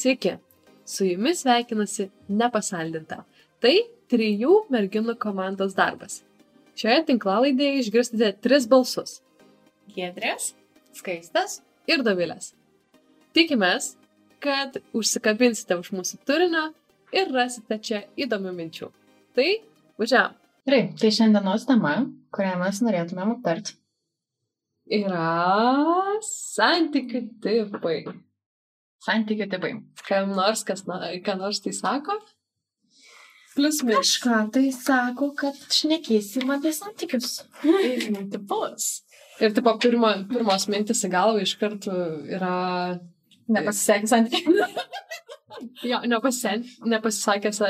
Sveiki, su jumis sveikinasi nepasaldinta. Tai trijų merginų komandos darbas. Šioje tinklalaidėje išgirsite tris balsus - Giedrės, Skaistas ir Dovilės. Tikimės, kad užsikabinsite už mūsų turinio ir rasite čia įdomių minčių. Tai važiavam. Gerai, tai šiandienos tema, kurią mes norėtumėm aptarti. Yra santykių tipai. Santykių tipai. Kam nors, kas, na, ką nors tai sako? Plius minus. Kažką tai sako, kad šnekėsim apie santykius. Ir tipus. Ir tipo, pirma, pirmos mintis į galvą iš karto yra... Nepasisekė santykiai. Jo, nepasisen, nepasisakęs.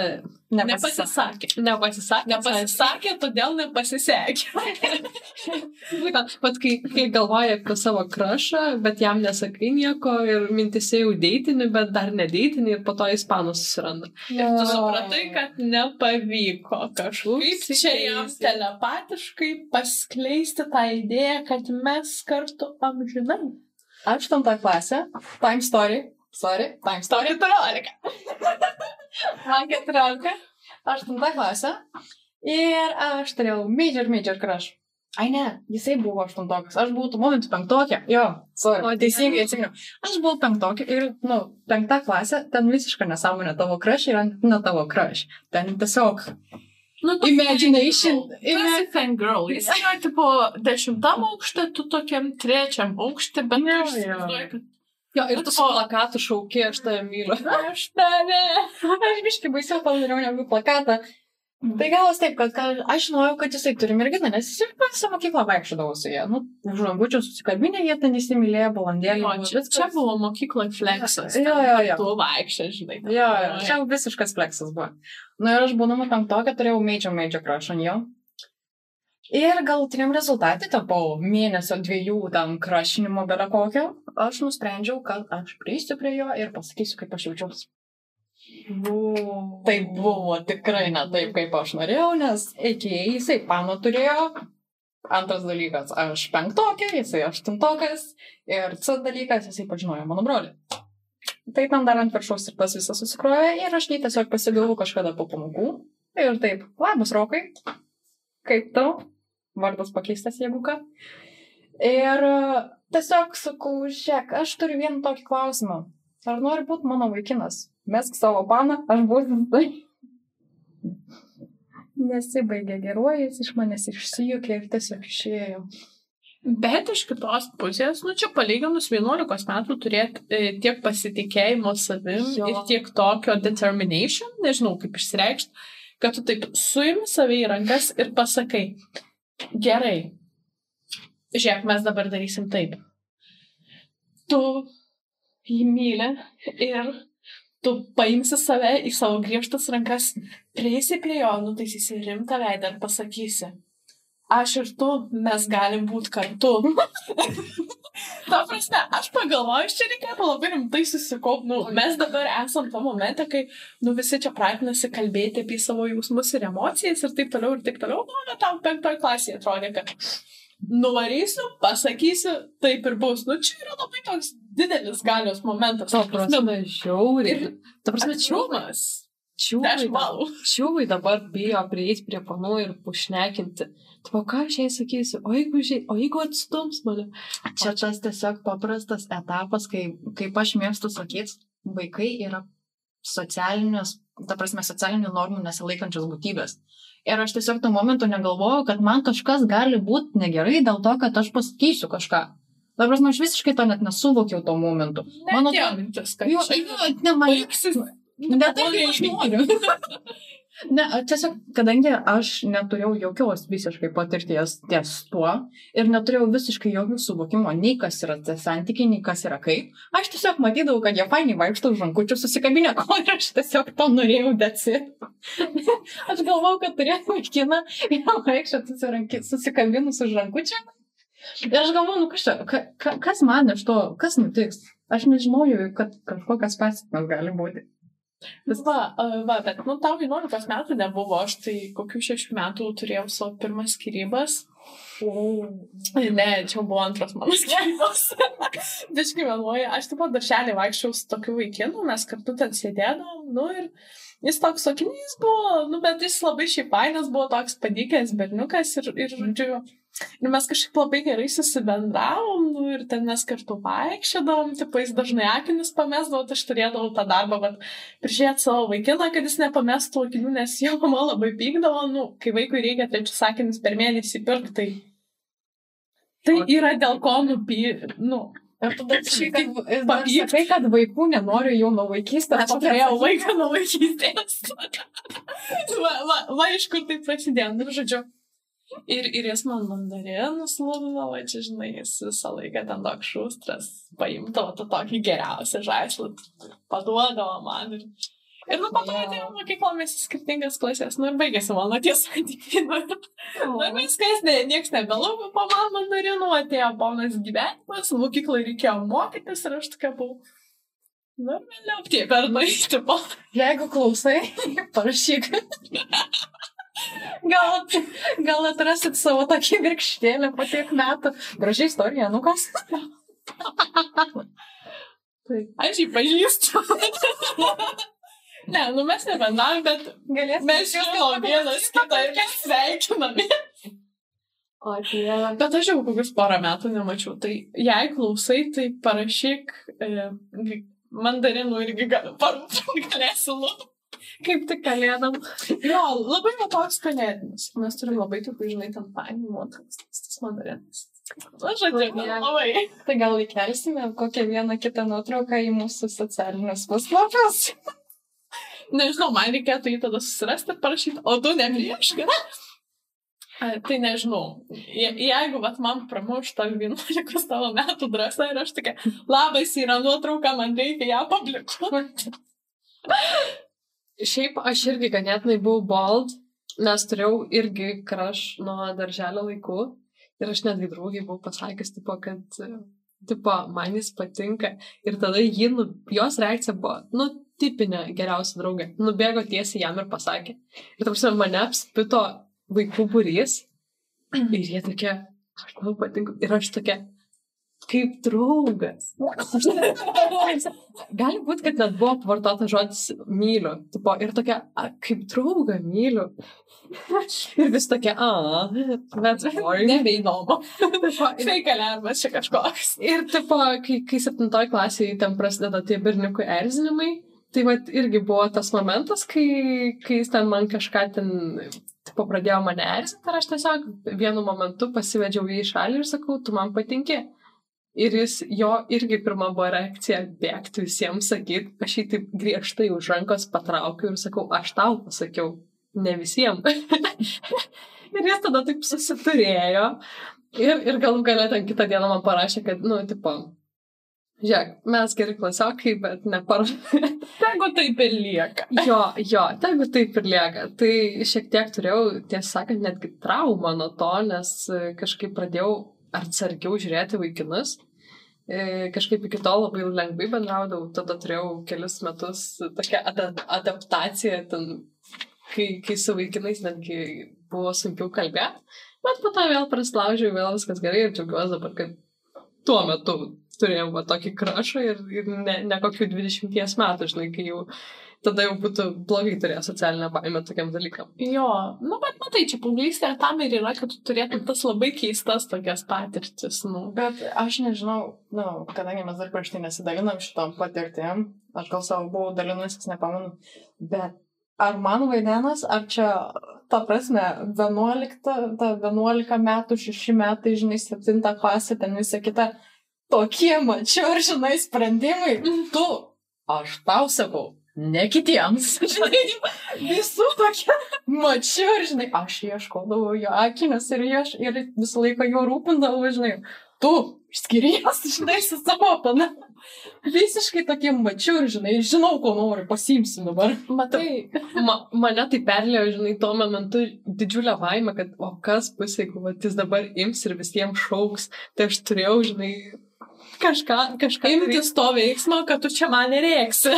Nepasisakė. Nepasisakė. Nepasisakė, todėl nepasisekė. Būtent, pat kai, kai galvoji apie savo krašą, bet jam nesakai nieko ir mintise jau deitini, bet dar nedeitini ir po to ispanus susiranda. Ir tu supratai, kad nepavyko kažkaip čia jam telepatiškai paskleisti tą idėją, kad mes kartu amžinai. Aštunta klasė, time story. Sorry, time story. Story 14. Man 14. Aštunta klasė. Ir aš turėjau major, major crush. Ai ne, jisai buvo aštuntokas, aš buvau tuo momentu penktokė. Jo, sorry. O, teisingai atsimenu. Aš buvau penktokė ir, nu, penkta klasė, ten visiška nesąmonė tavo crush yra ne tavo crush. Ten tiesiog Nu, tu Imagination. Esi fangirl. Jis yra, tipo, dešimtam aukšte, tu tokiam trečiam aukšte, bet Jo, tu jo. įsivaizduoji, kad Jo, ir tu su plakatu šauki, aš tave myliu. aš tave. Aš biškai baisiau padariau negu plakatą. Tai galas taip, kad, kad aš žinojau, kad jisai turi merginą, nes jis ir visą mokyklą vaikščiodavo su ja. Nu, už rangučių susikabinę, jie ten įsimylėjo balandėlį. O, čia, čia buvo mokykloje flexas. Jo, jo, jo. Tu vaikščiai, žinai. Jo, jo, čia visiškas fleksas buvo. Na ir aš būdama penktokė turėjau major, major crush ant jo. Ir galutiniam rezultatui, po mėnesio dviejų tam krašinimo bėra kokio, aš nusprendžiau, kad aš prieisiu prie jo ir pasakysiu, kaip aš jaučiuosi. Tai buvo tikrai ne taip, kaip aš norėjau, nes iki jisai pano turėjo. Antras dalykas, aš penktokė, jisai aštuntokas. Ir C dalykas, jisai pažinojo mano brolį. Tai tam dar ant viršaus ir tas visas susikrovė ir aš jį tiesiog pasigavau kažkada po pamokų. Ir taip, labas rokai, kaip tau? Vardas pakeistas, jeigu ką. Ir e, tiesiog sakau, žiūrėk, aš turiu vieną tokį klausimą. Ar nori būti mano vaikinas? Mesk savo paną, aš būsiu tai. Nesibaigė geruoju, jis iš manęs išsijukė ir tiesiog išėjo. Bet iš kitos pusės, nu čia palyginus 11 metų turėti e, tiek pasitikėjimo savim Jo. ir tiek tokio determination, nežinau kaip išsireikšti, kad tu taip suimi save į rankas ir pasakai, gerai, žiūrėk, mes dabar darysim taip. Tu jį myli ir tu paimsi save į savo griežtas rankas, prieisi prie jo, nutaisysi rimtą veidą ir pasakysi, aš ir tu, mes galim būti kartu. Ta prasme, aš pagalvoju, čia reikėtų labai rimtai susikaupti. Nu, mes dabar esam to momente, kai nu, visi čia pratinasi kalbėti apie savo jausmus ir emocijas ir taip toliau ir taip toliau. Nu, bet tam penktoj klasėje atrodė, kad nuvarysiu, pasakysiu, taip ir bus. Nu, čia yra labai toks didelis galios momentas. Ta prasme, žiauriai. Ta prasme. Čiūmas. Čiūvai, balų. čiūvai dabar bijo prieiti prie panų ir pušnekinti. Tu ką aš jai sakysiu, o jeigu, žai, o jeigu atstums mane? Čia tas tiesiog paprastas etapas, kai, kaip aš mėgstu sakyti, vaikai yra socialinės, ta prasme, socialinių normų nesilaikančios būtybės. Ir aš tiesiog tuo momentu negalvojau, kad man kažkas gali būti negerai dėl to, kad aš pasakysiu kažką. Ta prasme, aš visiškai to net nesuvokiau tuo momentu. Man Mano atrodo- mintis, kad Jo, jo, ne, man baigsis. Ne taip, kaip aš noriu. Ne, tiesiog, kadangi aš neturėjau jokios visiškai patirties ties tuo ir neturėjau visiškai jokių suvokimo, nei kas yra tie santykiai, nei kas yra kaip, aš tiesiog matydavau, kad jie fainiai vaikšto už rankučių susikabinę, ko ir aš tiesiog to norėjau dėsi. aš galvau, kad turėtų vaikiną ir vaikščioti susikabinus už rankučių. Ir aš galvoju, nu kas čia, ka, ka, kas man iš to, kas nutiks? Aš nežinojau, kad kažkokias pasiekmes gali būti. Va, a, va, bet, nu, tau 11 metų nebuvo, aš tai kokių 6 metų turėjau savo pirmas skirybas. Ne, čia buvo antras mano skirybos. Biškai meluoja, aš taip pat darželį vaikščiau su tokiu vaikinu, mes kartu ten sėdėdavom, nu ir jis toks sakinys buvo, nu bet jis labai šiaip fainas buvo toks padykęs berniukas ir, ir žodžiu, ir mes kažkaip labai gerai susibendravom, nu ir ten mes kartu vaikščiodavom, taip jis dažnai akinius pamesdavo, tai aš turėdavau tą darbą, bet prižiūrėti savo vaikiną, kad jis nepamestų akinių, nes jo mama labai pykdavo, nu, kai vaikui reikia trečius akinius per mėnesį pirkti, tai Tai yra dėl ko nupy... Nu, Ir šiaip, kad, Papykt. papyk. sakai, kad vaikų nenoriu jau nuo vaikystės. aš turėjau vaiką nuo vaikystės. va, va, va, iš kur tai prasidėjo, nu, žodžiu. Ir, ir jis man mandarinus lūdavo, čia, žinai, jis visą laiką ten toks šustras, paimdavo tą tokį geriausią žaislą, paduodavo man. Ir, ir nu, po to atėjau mokyklą, mes į skirtingas klasės, nu ir baigėsi mano tie santykiai. Nu, nu, viskas, ne, nieks nebelauko po man mandarinų, atėjo ponas gyvenimas, mokyklai reikėjo mokytis ir aš tokia buvau. Nu, vėliau tie pernai, tipo. Jeigu klausai, parašyk. Gal, gal atrasit savo tokį virkštėlį po tiek metų. Gražiai istorija, nu kas? Aš jį pažįstu. ne, nu mes nebendravom, bet Galės. mes žinom vienas kitą ir mes sveikiname. O, dieve. Bet aš jau kokius porą metų nemačiau. Tai jei klausai, tai parašyk e, mandarinų irgi gal- parūpinti galėsi lu. Kaip tik kalėdam. Jo, labai va toks kalėdinis. Mes turim labai tokių, žinai, ten fainų nuotraukas. Tas, mandarinas. O, Dieve. labai. Tai gal įkelsime kokią vieną kitą nuotrauką į mūsų socialinius puslapius. Nežinau, man reikėtų jį tada susirasti ir parašyti, o tu neprieškai. Tai nežinau. Je, jeigu vat, man pramuš tą 11 tavo metų drąsą ir aš tokia, labas yra nuotrauka, man reikia ją publikuoti. Šiaip aš irgi ganėtinai buvau bold, nes turėjau irgi kraš nuo darželio laikų. Ir aš netgi draugiai buvau pasakęs, tipo, kad, tipo, man jis patinka. Ir tada jį, nu, jos reakcija buvo, nu, tipinė geriausia draugė. Nubėgo tiesiai jam ir pasakė. Ir tam prasme, mane apspito vaikų būrys. Ir jie tokie, aš tau patinku. Ir aš tokia, kaip draugas. Gali būti, kad net buvo pavartotas žodis myliu. Tipo, ir tokia, a, kaip draugą myliu. ir vis tokia, a, bet. Nebeįdomu. Alarmas čia kažkoks. ir tipo, kai, kai septintoj klasėje ten prasideda tie berniukų erzinimai, tai vat irgi buvo tas momentas, kai, kai jis ten man kažką ten, tipo, pradėjo mane erzinti ir aš tiesiog vienu momentu pasivedžiau jį į šalį ir sakau, tu man patinki. Ir jis, jo irgi pirma buvo reakcija bėgti visiems sakyti, aš jį taip griežtai už rankos patraukiu ir sakau, aš tau pasakiau, ne visiems. ir jis tada taip susiturėjo. Ir, ir galų galę ten kitą dieną man parašė, kad, nu, tipo, žiūrėk, mes geri klasiokai, bet neparašė. Tegu taip ir lieka. jo, jo, tegu taip ir lieka. Tai šiek tiek turėjau, tiesą sakant, netgi traumą nuo to, nes e, kažkaip pradėjau atsargiau žiūrėti vaikinus. E, Kažkaip iki tol labai lengvai bendraudavau, tada turėjau kelius metus tokią ada adaptaciją, ten, kai, kai su vaikinais netgi buvo sunkiau kalbėti, bet po to vėl praslaužiau, vėl viskas gerai ir džiaugiuosi dabar, kad tuo metu turėjau va, tokį krašą ir, ir ne, ne kokių 20 metų, žinai, kai jau tada jau būtų blogai turėję socialinę baimę tokiam dalykam. Jo, nu, bet matai, čia paauglystė tam ir yra, kad tu turėtum tas labai keistas tokias patirtis, nu. Bet aš nežinau, nu, kadangi mes dar prieš tai nesidalinam šitom patirtim, aš gal savo buvau dalinusis, nepamenu, bet ar man vaidenas, ar čia, ta prasme, 11, ta 11 metų, 6 metai, žinai, 7 klasė, ten visa kita, tokie mačiau ir, žinai, sprendimai, tu, aš tau sakau, ne kitiems, žinai, visų tokia, mačiau ir, žinai, aš ieškodavau jo akinius ir, ieš, ir visą laiką jo rūpindavau, žinai, tu skiries, žinai, su savo pana. Visiškai tokie mačiau ir, žinai, žinau, ko noriu, pasimsiu dabar. Matai, Ma, mane tai perlėjo, žinai, tuo momentu didžiulę baimę, kad o kas bus, jeigu vat, jis dabar ims ir visiems šauks. Tai aš turėjau, žinai, kažką, kažką. imtis to veiksmo, kad tu čia man nereiksi.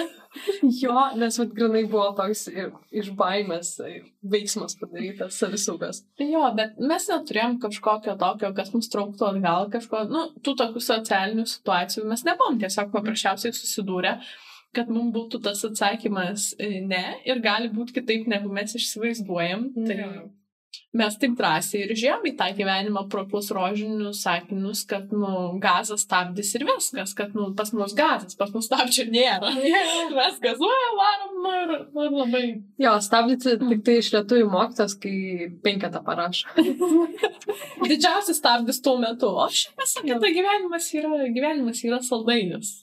Jo, nes vat grinai buvo toks iš baimės e, veiksmas padarytas savisaugas. Jo, bet mes neturėjom kažkokio tokio, kas mus trauktų atgal, kažko, nu, tų tokių socialinių situacijų mes nebuvom tiesiog paprasčiausiai susidūrę, kad mums būtų tas atsakymas e, ne ir gali būti kitaip, negu mes įsivaizduojam. Tai Jo. Mes taip drąsiai ir žiūrėjom į tą gyvenimą pro pus rožinius sakinius, kad, nu, gazas stabdys ir viskas, kad, nu, pas mus gazas, pas mus stabdžio nėra. mes gazuojam, varom, nu, ir, nu, ir labai. Jo, stabdyti tik tai iš lietuvių mokytas, kai penketą parašo. Didžiausias stabdis tuo metu, o šiaip visą kitą gyvenimas yra, gyvenimas yra saldainis.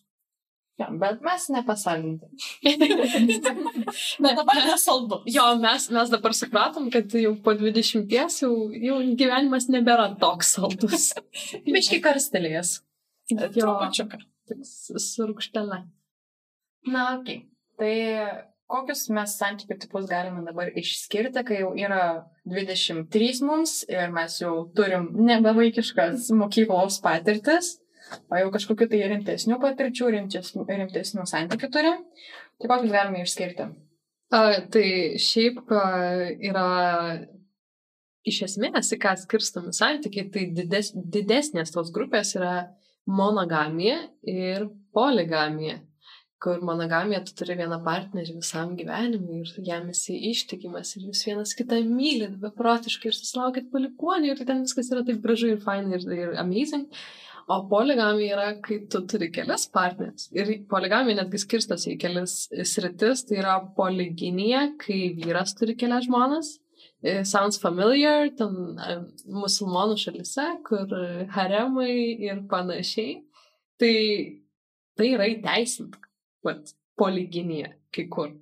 Ja, bet mes nepasaldinti. Bet dabar nesaldu. Jo, mes, mes dabar supratom, kad jau po 20 jau, jau gyvenimas nebėra toks saldus. Biški karstelės. Jo, Trupučiuką. tik su su rūkštele. Na, okei. Okay. Tai kokius mes santykių tipus galime dabar išskirti, kai jau yra 23 mums ir mes jau turim nebevaikiškas mokyklos patirtis, o jau kažkokiu tai rimtesnių patirčių, rimtesnių, rimtesnių santykių turim. Tai kokius galime išskirti? A, tai šiaip a, yra iš esmės, į ką skirstomi santykiai, tai dides, didesnės tos grupės yra monogamija ir poligamija. Kur monogamija tu turi vieną partnerį visam gyvenimui ir jam esi ištikimas ir jūs vienas kitą mylit beprotiškai ir susilaukit palikuonių ir ten viskas yra taip gražu ir fain ir, ir amazing. O poligamija yra, kai tu turi kelias partneris. Ir poligamija netgi skirstosi į kelias sritis. Tai yra poliginija, kai vyras turi kelias žmonas. Eh, Sounds familiar, ten eh, musulmonų šalise, kur haremai ir panašiai. Tai tai yra įteisinta. Vat, poliginija, kai kur.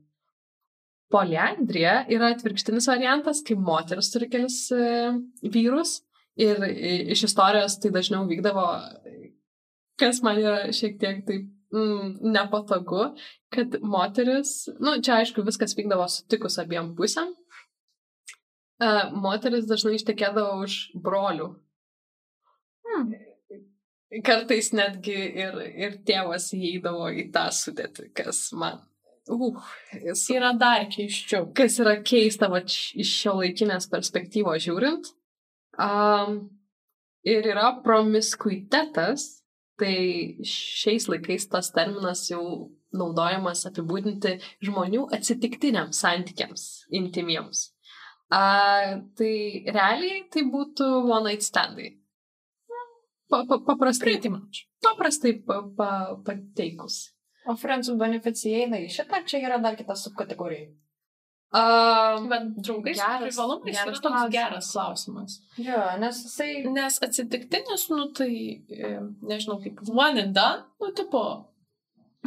Poliandrija yra atvirkštinis variantas, kai moteris turi kelis e, vyrus ir iš istorijos tai dažniau vykdavo, kas man yra šiek tiek taip mm, nepatogu, kad moteris, nu, čia aišku viskas vykdavo sutikus abiem pusėm, e, moteris dažnai ištekėdavo už brolių. Hmm. Kartais netgi ir, ir tėvas įeidavo į tą sudėtį, kas man. Uh, su Yra dar keiščiau. kas yra keista va, iš šio laikinės perspektyvos žiūrint. Um, ir yra promiskuitetas, tai šiais laikais tas terminas jau naudojamas apibūdinti žmonių atsitiktiniams santykiams, intimiems. Uh, tai realiai tai būtų one night standai. Pa, pa, paprastai, Pretty paprastai pa, pa, pateikus. O friends with benefits įeina į šitą, čia yra dar kita subkategorija. Um, Bet draugais Geras- privalumais geras yra toks klausimas. geras klausimas. Jo, nes jisai... Nes atsitiktinis, nu tai, e, nežinau, kaip one and done, nu tipo,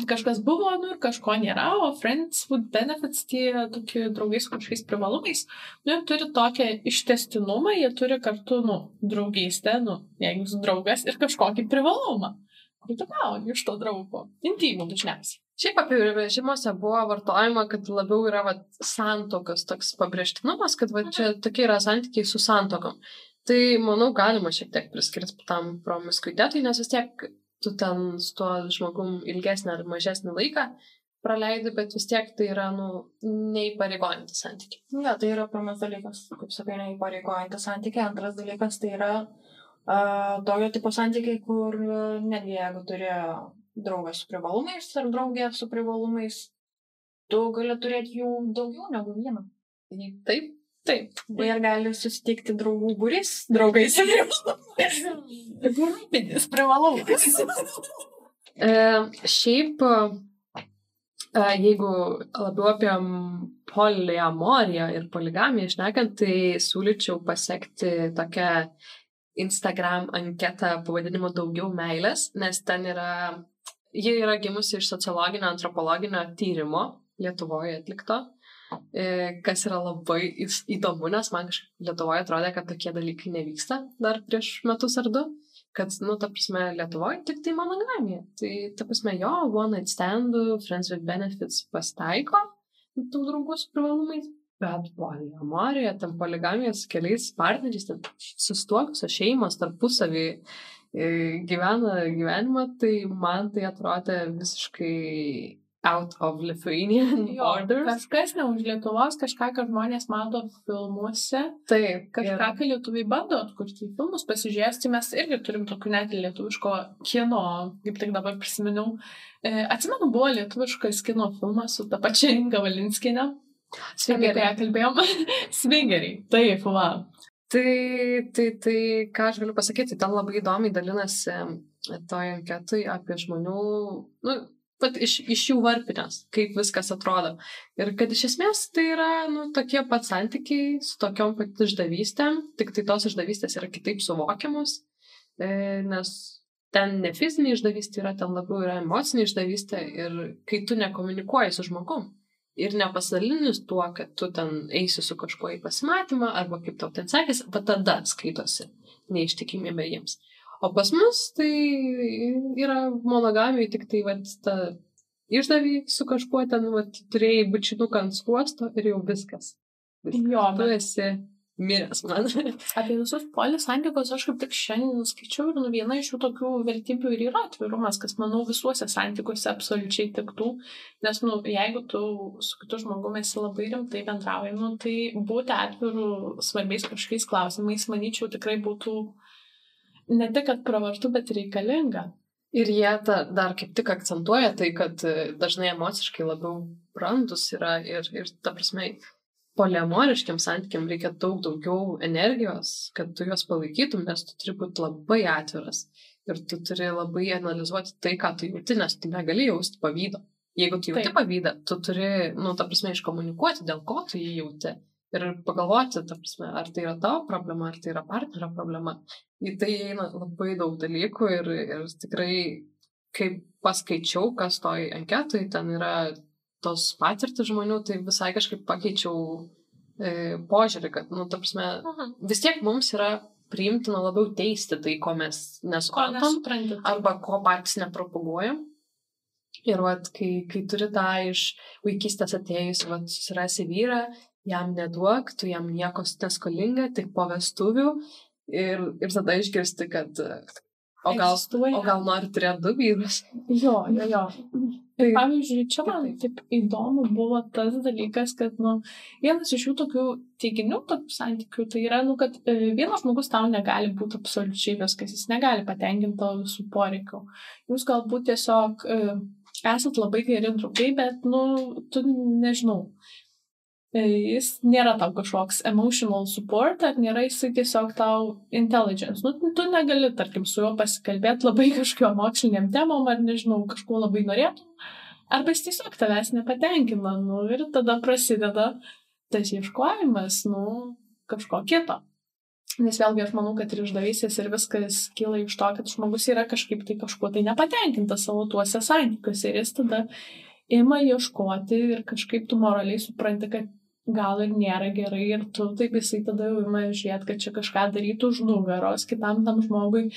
kažkas buvo, nu ir kažko nėra, o friends with benefits tie tokie draugai su kažkokiais privalumais, nu jie turi tokią ištestinumą, jie turi kartu, nu, draugystę, nu, jeigu jūs draugas ir kažkokį privalumą, kurį tu gauni iš to draugo. Intimų dažniausiai. Šiaip apibrėžimuose buvo vartojama, kad labiau yra vat, santokas toks pabrėžtinumas, kad va, čia tokie yra santykiai su santokom. Tai, manau, galima šiek tiek priskirti tam promiskuitetui, nes vis tiek tu ten su tuo žmogum ilgesnį ar mažesnį laiką praleidi, bet vis tiek tai yra, nu, neįpareigojantis santykiai. Ne, tai yra pirmas dalykas, kaip sakai, neįpareigojantis santykiai. Antras dalykas tai yra uh, tokio tipo santykiai, kur netgi jeigu turi draugą su privalumais ar draugę su privalumais, tu gali turėti jų daugiau negu vieną. Taip, Taip. Ir gali susitikti draugų būris, draugais privalumais. Grupinis privalumas. E, šiaip, e, jeigu labiau apie poliamoriją ir poligamiją išnekant, tai siūlyčiau pasiekti tokią Instagram anketą pavadinimu Daugiau meilės, nes ten yra, ji yra gimusi iš sociologinio antropologinio tyrimo Lietuvoje atlikto, e, kas yra labai įdomu, nes man kažkaip Lietuvoje atrodė, kad tokie dalykai nevyksta dar prieš metus ar du kad, nu, ta prasme, Lietuvoje tik tai monogamija. Tai, ta prasme, jo, one night standų, friends with benefits pastaiko, tų draugų su privalumais, bet poliamorija, ten poligamija su keliais partneriais, sustuokusios šeimos tarpusavį gyvena gyvenimą, tai man tai atrodė visiškai out of Lithuanian Jo, borders. kažkas ne už Lietuvos, kažką, ką žmonės mato filmuose, Taip, kažką, kai lietuviai bando atkurti į filmus, pasižiūrės, tai mes irgi turim tokių net lietuviško kino, kaip tik dabar prisiminiau. E, atsimenu, buvo lietuviškas kino filmas su ta pačia Inga Valinskinė, apie kurią kalbėjom. Svingeriai, taip, va. Tai, tai, tai, ką aš galiu pasakyti, ten labai įdomiai dalinasi toj anketui apie žmonių, nu, pat iš, iš jų varpinės, kaip viskas atrodo. Ir kad iš esmės tai yra, nu, tokie pat santykiai su tokiom pat išdavystėm, tik tai tos išdavystės yra kitaip suvokiamos, e, nes ten ne fizinė išdavystė yra, ten labiau yra emocinė išdavystė ir kai tu nekomunikuoji su žmogum ir nepasidalinis tuo, kad tu ten eisi su kažkuo į pasimatymą arba kaip tau ten sekėsi, va tada skaitosi neištikimybė jiems. O pas mus tai yra monogamija, tik tai vat, ta išdavį su kažkuo ten vat, turėjai bučinuką ant skuosto ir jau viskas. viskas. Jo, tu bet- esi miręs man. Apie visus polis santykius aš kaip tik šiandien skaičiau ir nu, viena iš jų tokių vertybių ir yra atvirumas, kas, manau, visuose santykiuose absoliučiai tiktų. Nes, nu, jeigu tu su kitu žmogumi esi labai rimtai bendrauji, nu, tai būti atviru svarbiais kažkokiais klausimais, manyčiau, tikrai būtų ne tik, kad pravartu, bet reikalinga. Ir jie ta, dar kaip tik akcentuoja tai, kad e, dažnai emociškai labiau brandus yra ir, ir ta prasme, poliamoriškiam santykiam reikia daug daugiau energijos, kad tu juos palaikytum, nes tu turi būti labai atviras. Ir tu turi labai analizuoti tai, ką tu jauti, nes tu negali jausti pavydo. Jeigu tu jauti Taip. pavydą, tu turi, nu, ta prasme, iškomunikuoti, dėl ko tu jį jauti. Ir pagalvoti, ta prasme, ar tai yra tavo problema, ar tai yra partnerio problema. Į tai eina labai daug dalykų ir, ir tikrai, kaip paskaičiau, kas toj anketui, ten yra tos patirtis žmonių, tai visai kažkaip pakeičiau e, požiūrį, kad, nu, ta prasme, vis tiek mums yra priimtina labiau teisti tai, ko mes nesuprantam arba ko patys nepropaguojam. Ir vat, kai, kai turi tą iš vaikystės atėjus, vat, susirasi vyrą, jam neduok, tu jam nieko neskolinga, tik po vestuvių. Ir, ir tada išgirsti, kad o gal, Egzistuoja. o gal nori turėti du vyrus. Jo, jo, jo. Tai, Pavyzdžiui, čia man Taip, taip įdomu buvo tas dalykas, kad, nu, vienas iš jų tokių teiginių, tokių santykių, tai yra, nu, kad e, vienas žmogus tau negali būti absoliučiai viskas, jis negali patenkinti tavo visų poreikių. Jūs galbūt tiesiog e, esat labai geri draugai, bet, nu, tu nežinau. E, Jis nėra tau kažkoks emotional support, ar nėra jisai tiesiog tau intelligence. Nu, tu negali, tarkim, su juo pasikalbėti labai kažkokiu emociniam temom, ar nežinau, kažkuo labai norėtum. Arba jis tiesiog tavęs nepatenkina, nu, ir tada prasideda tas ieškojimas, nu, kažko kito. Nes vėlgi aš manau, kad ir išdavysės ir viskas kyla iš to, kad žmogus yra kažkaip tai kažkuo tai nepatenkintas savo tuose santykiuose ir jis tada ima ieškoti ir kažkaip tu moraliai supranti, kad gal ir nėra gerai ir tu taip jisai tada jau ima žiūrėti, kad čia kažką darytų už nugaros kitam tam žmogui.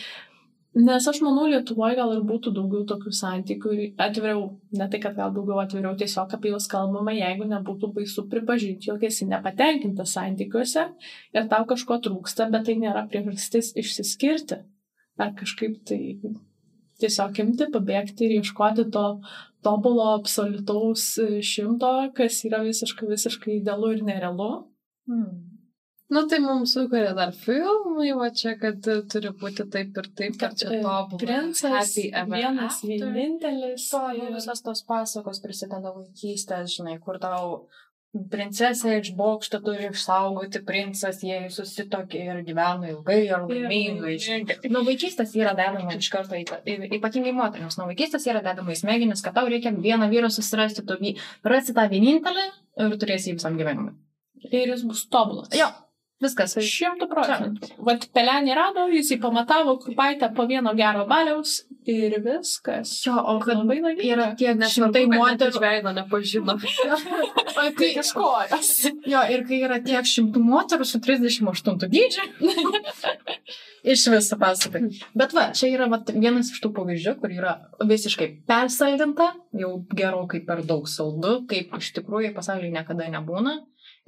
Nes aš manau, Lietuvoje gal ir būtų daugiau tokių santykių ir atviriau, ne tai, kad gal daugiau atviriau, tiesiog apie juos kalbama, jeigu nebūtų baisu pripažinti, jog esi nepatenkintas santykiuose ir tau kažko trūksta, bet tai nėra priežastis išsiskirti. Ar kažkaip tai tiesiog imti, pabėgti ir ieškoti to tobulo, absoliutaus e, šimto, kas yra visiškai, visiškai idealu ir nerealu. Hmm. nu, tai mums sukuria dar filmai, va čia, kad turi būti taip ir taip, kad čia e, tobulai. Princas, vienas vienintelis. To jau ir- visas tos pasakos prisideda vaikystės, žinai, kur tau princesė iš bokšto turi išsaugoti princas, jie susitokė ir gyveno ilgai ir laimingai. Nuo vaikystės yra dedama iš karto, ypatingai moteriams, nuo vaikystės yra dedama į smegenis, kad tau reikia vieną vyrą susirasti, tu rasi tą vienintelį ir turėsi jį visam gyvenimui. Ir jis bus tobulas. Jo, viskas. Šimtų procentų. Vat pelenį rado, jis jį pamatavo, kurpaitę po vieno gero baliaus ir viskas. Jo, o kad Labai laiminga. yra tiek Nesvarbu, šimtai moterų. iš veido nepažino. O kai, Ieškojas. jo, ir kai yra tiek šimtų moterų su 38 dydžiu. iš viso pasakai. Bet va, čia yra va, vienas iš tų pavyzdžių, kur yra visiškai persaldinta, jau gerokai per daug saldu, kaip iš tikrųjų pasaulyje niekada nebūna.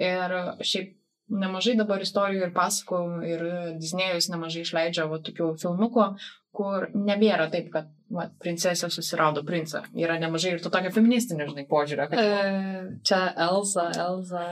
Ir šiaip nemažai dabar istorijų ir pasakojimų ir Disnėjus nemažai išleidžia va, tokių filmukų, kur nebėra taip, kad va, princesė susirado princą. Yra nemažai ir to tokio feministinio, žinai, požiūrio. Kad... E, čia Elza, Elza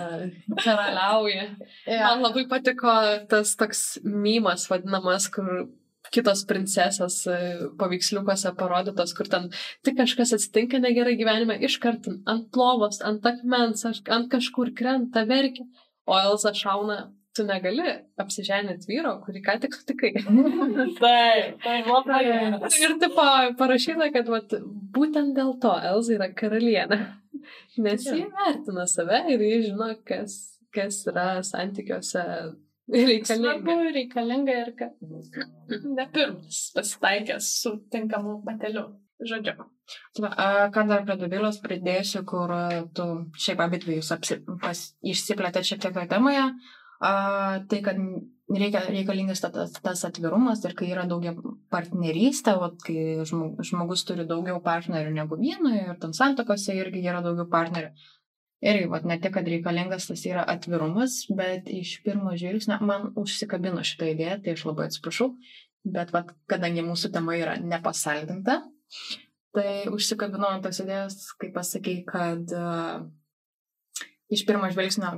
karaliauja. Ja. Man labai patiko tas toks mymas vadinamas, kur kitos princesės e, paveiksliukuose parodytos, kur ten tik kažkas atsitinka negerai gyvenime, iškart ant lovos, ant akmens, ant kažkur krenta, verkia, o Elza šauna, tu negali apsiženyti vyro, kurį ką tik sutikai. Taip, tai labai geras. Ir taip parašyta, kad vat, būtent dėl to Elza yra karalienė. Nes jie vertina save ir jie žino, kas, kas yra santykiuose reikalinga. Svarbu, reikalinga ir kad ne pirmas pasitaikęs su tinkamu bateliu. Žodžiu. Ką dar prie Dovilos pridėsiu, kur a, tu šiaip abi dviejus apsi, pas, išsiplėtėt šiek tiek toje temoje, a, tai kad reikia, reikalingas ta- tas, tas atvirumas ir kai yra daugia partnerystė, vat, kai žmogus, turi daugiau partnerių negu vieno ir ten santokose irgi yra daugiau partnerių. Irgi, vat, ne tik, kad reikalingas tas yra atvirumas, bet iš pirmo žvilgsnio man užsikabino šitą idėją, tai aš labai atsiprašau, bet vat, kadangi mūsų tema yra nepasaldinta, Tai užsikabinau ant tos idėjos, kai pasakai, kad uh, iš pirmo žvilgsnio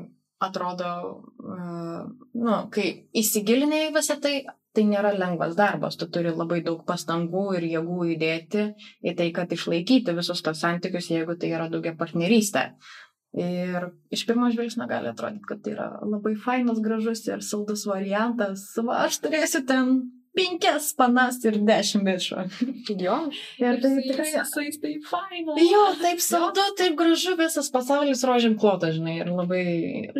atrodo, uh, nu, kai įsigilinai visą tai, tai nėra lengvas darbas. Tu turi labai daug pastangų ir jėgų įdėti į tai, kad išlaikyti visus tos santykius, jeigu tai yra daugia partnerystė. Ir iš pirmo žvilgsnio gali atrodyti, kad tai yra labai fainas, gražus ir saldus variantas. Va, aš turėsiu ten penkias panas ir dešimt bičių. Jo, Ir tai tikrai Visais tai faina. Jo, taip saldu, taip gražu, visas pasaulis rožėm klotas, žinai, ir labai...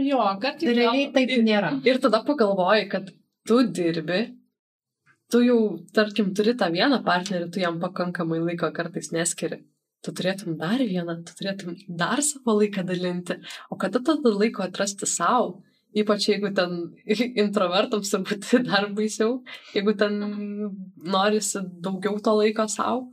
Jo, kartais Realiai taip nėra. Ir tada pagalvoji, kad tu dirbi, tu jau, tarkim, turi tą vieną partnerį, tu jam pakankamai laiko kartais neskiri. Tu turėtum dar vieną, tu turėtum dar savo laiką dalinti. O kada tada laiko atrasti savo? Ypač jeigu ten introvertams turbūt dar baisiau, jeigu ten norisi daugiau to laiko savo,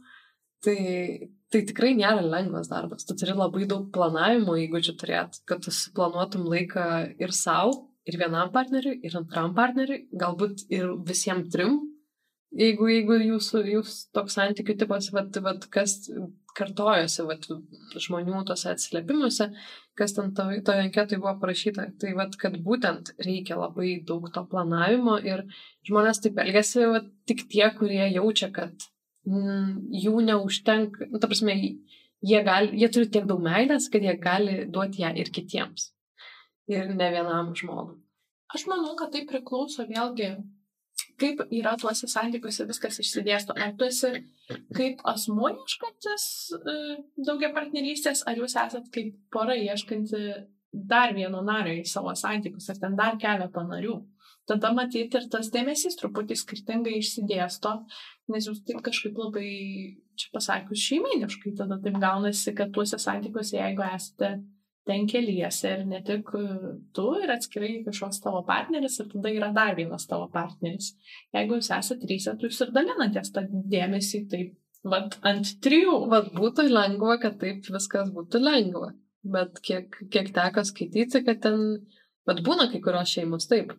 tai, tai tikrai nėra lengvas darbas. Tu turi labai daug planavimo įgūdžių turėti, kad tu suplanuotum laiką ir savo, ir vienam partneriui, ir antram partneriui, galbūt ir visiems trim. Jeigu, jeigu jūsų, jūs toks santykių tipas, vat, vat, kas kartojosi vat, žmonių tose atsiliepimuose, kas ten to- toje anketoje buvo parašyta, tai vat, kad būtent reikia labai daug to planavimo ir žmonės taip elgesi vat, tik tie, kurie jaučia, kad mm, jų neužtenka, nu, ta prasme, jie, gali, jie turi tiek daug meilės, kad jie gali duoti ją ir kitiems. Ir ne vienam žmogui. Aš manau, kad tai priklauso vėlgi, kaip yra tuose santykiuose viskas išsidėsto. Ar tu esi kaip asmuo ieškantis e, daugia partnerystės, ar jūs esat kaip pora ieškanti dar vieno nario į savo santykius, ar ten dar keletą narių. Tada matyti ir tas dėmesys truputį skirtingai išsidėsto, nes jūs taip kažkaip labai, čia pasakius, šeiminiškai, tada taip gaunasi, kad tuose santykiuose, jeigu esate ten keliese ir ne tik e, tu ir atskirai kažkoks tavo partneris ir tada yra dar vienas tavo partneris. Jeigu jūs esate trys, tai jūs ir dalinatės tą dėmesį taip, vad, ant trijų. Vat būtų lengva, kad taip viskas būtų lengva. Bet kiek, kiek teko skaityti, kad ten, bet būna kai kurios šeimos taip,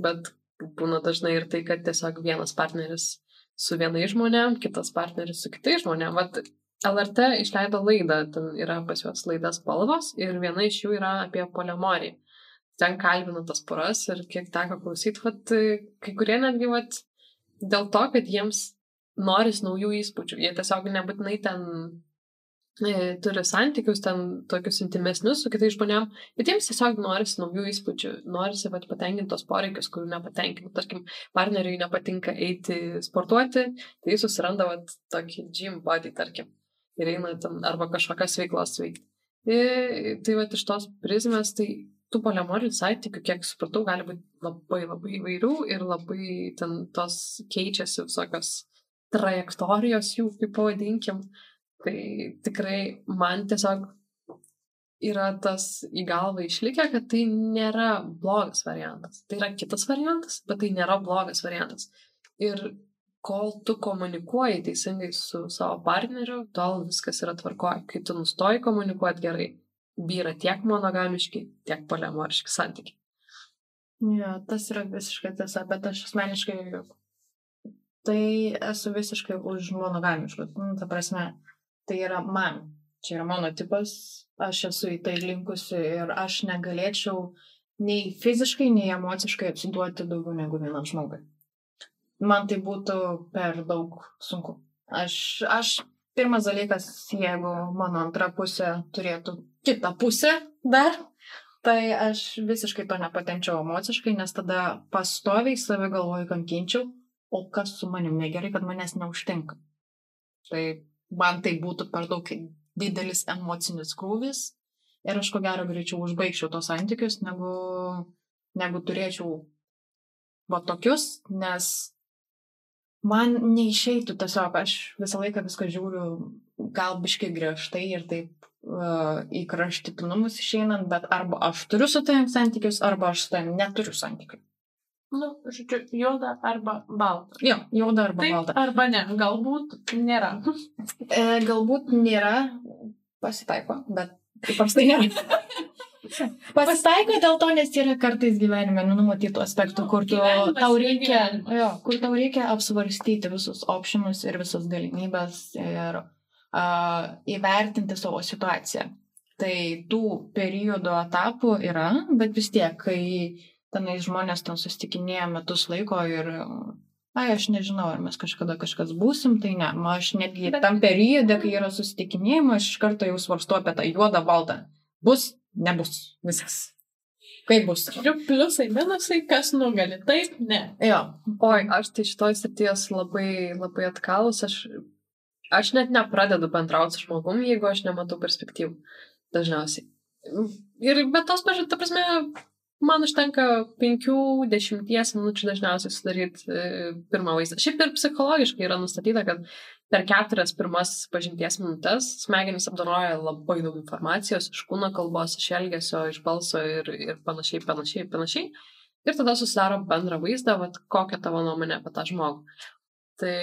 bet būna dažnai ir tai, kad tiesiog vienas partneris su vienais žmonėm, kitas partneris su kitais žmonėm. Vat LRT išleido laidą, ten yra pas juos laidas spalvos ir viena iš jų yra apie polemoriją. Ten kalbina tas poras ir kiek teko klausyti, vat, kai kurie netgi vat, dėl to, kad jiems noris naujų įspūdžių. Jie tiesiog nebūtinai ten e, turi santykius, ten tokius intimesnius su kitais žmonėm, bet jiems tiesiog norisi naujų įspūdžių, norisi vat, patenkinti tos poreikius, kurių nepatenkina. Tarkim, partneriui nepatinka eiti sportuoti, tai jis susiranda vat, tokį gym body, tarkim, ir eina ten arba kažkokias veiklas veikti. Ir, tai vat, iš tos prizmės, tai tų polemorinių santykių, kiek supratau, gali būti labai labai įvairių ir labai ten tos keičiasi visokios trajektorijos jų, kaip pavadinkim. Tai tikrai man tiesiog yra tas į galvą išlikę, kad tai nėra blogas variantas. Tai yra kitas variantas, bet tai nėra blogas variantas. Ir kol tu komunikuoji teisingai su savo partneriu, tol viskas yra tvarkoje. Kai tu nustoji komunikuoti gerai, vyra tiek monogamiški, tiek polemoriški santykiai. Ja, tas yra visiškai tiesa, bet aš asmeniškai tai esu visiškai už monogamiškus. Nu, ta prasme, tai yra man. Čia yra mano tipas, aš esu į tai linkusi ir aš negalėčiau nei fiziškai, nei emociškai atsiduoti daugiau negu vienam žmogui. Man tai būtų per daug sunku. Aš, aš pirmas dalykas, jeigu mano antra pusė turėtų kitą pusę dar, tai aš visiškai to nepatenčiau emociškai, nes tada pastoviai save galvoju kankinčiau, o kas su manim negerai, kad manęs neužtenka. Tai man tai būtų per daug didelis emocinis krūvis ir aš ko gero greičiau užbaigčiau tos santykius, negu, negu turėčiau va tokius, nes man neišeitų tiesiog, aš visą laiką viską žiūriu gal biškai griežtai ir taip uh, į kraštutinumus išeinant, bet arba aš turiu su tavim santykius, arba aš su tavim neturiu santykių. Nu, žodžiu, juoda arba balta. Jo, juoda arba Taip, balta. arba ne, galbūt nėra. E, galbūt nėra, pasitaiko, bet įprastai nėra. Pasitaiko dėl to, nes yra kartais gyvenime nu, numatytų aspektų, kur tu, tau reikia, jo, kur tau reikia apsvarstyti visus opšinus ir visas galimybės ir uh, įvertinti savo situaciją. Tai tų periodų etapų yra, bet vis tiek, kai tenai žmonės ten susitikinėja metus laiko ir Ai, aš nežinau, ar mes kažkada kažkas būsim, tai ne. Ma, Aš netgi Bet- tam periode, kai yra susitikinėjimo, aš iš karto jau svarstu apie tą juodą baltą. Bus, nebus. Viskas. Kaip bus? Žodžiu, pliusai, minusai, kas nugali. Taip, ne. Jo. Oi, aš tai šitoj srities labai, labai atkalus, aš, aš net nepradedu bendrauti su žmogum, jeigu aš nematau perspektyvų. Dažniausiai. Ir bet tos pažiūrėjau, ta prasme, man užtenka 5-10 minučių dažniausiai sudaryti e, pirmą vaizdą. Šiaip ir psichologiškai yra nustatyta, kad per keturias pirmas pažinties minutės smegenys apdoroja labai daug informacijos iš kūno kalbos, iš elgesio, iš balso ir, ir panašiai, panašiai, panašiai. Ir tada susidaro bendrą vaizdą, vat, kokia tavo nuomonė apie tą žmogų. Tai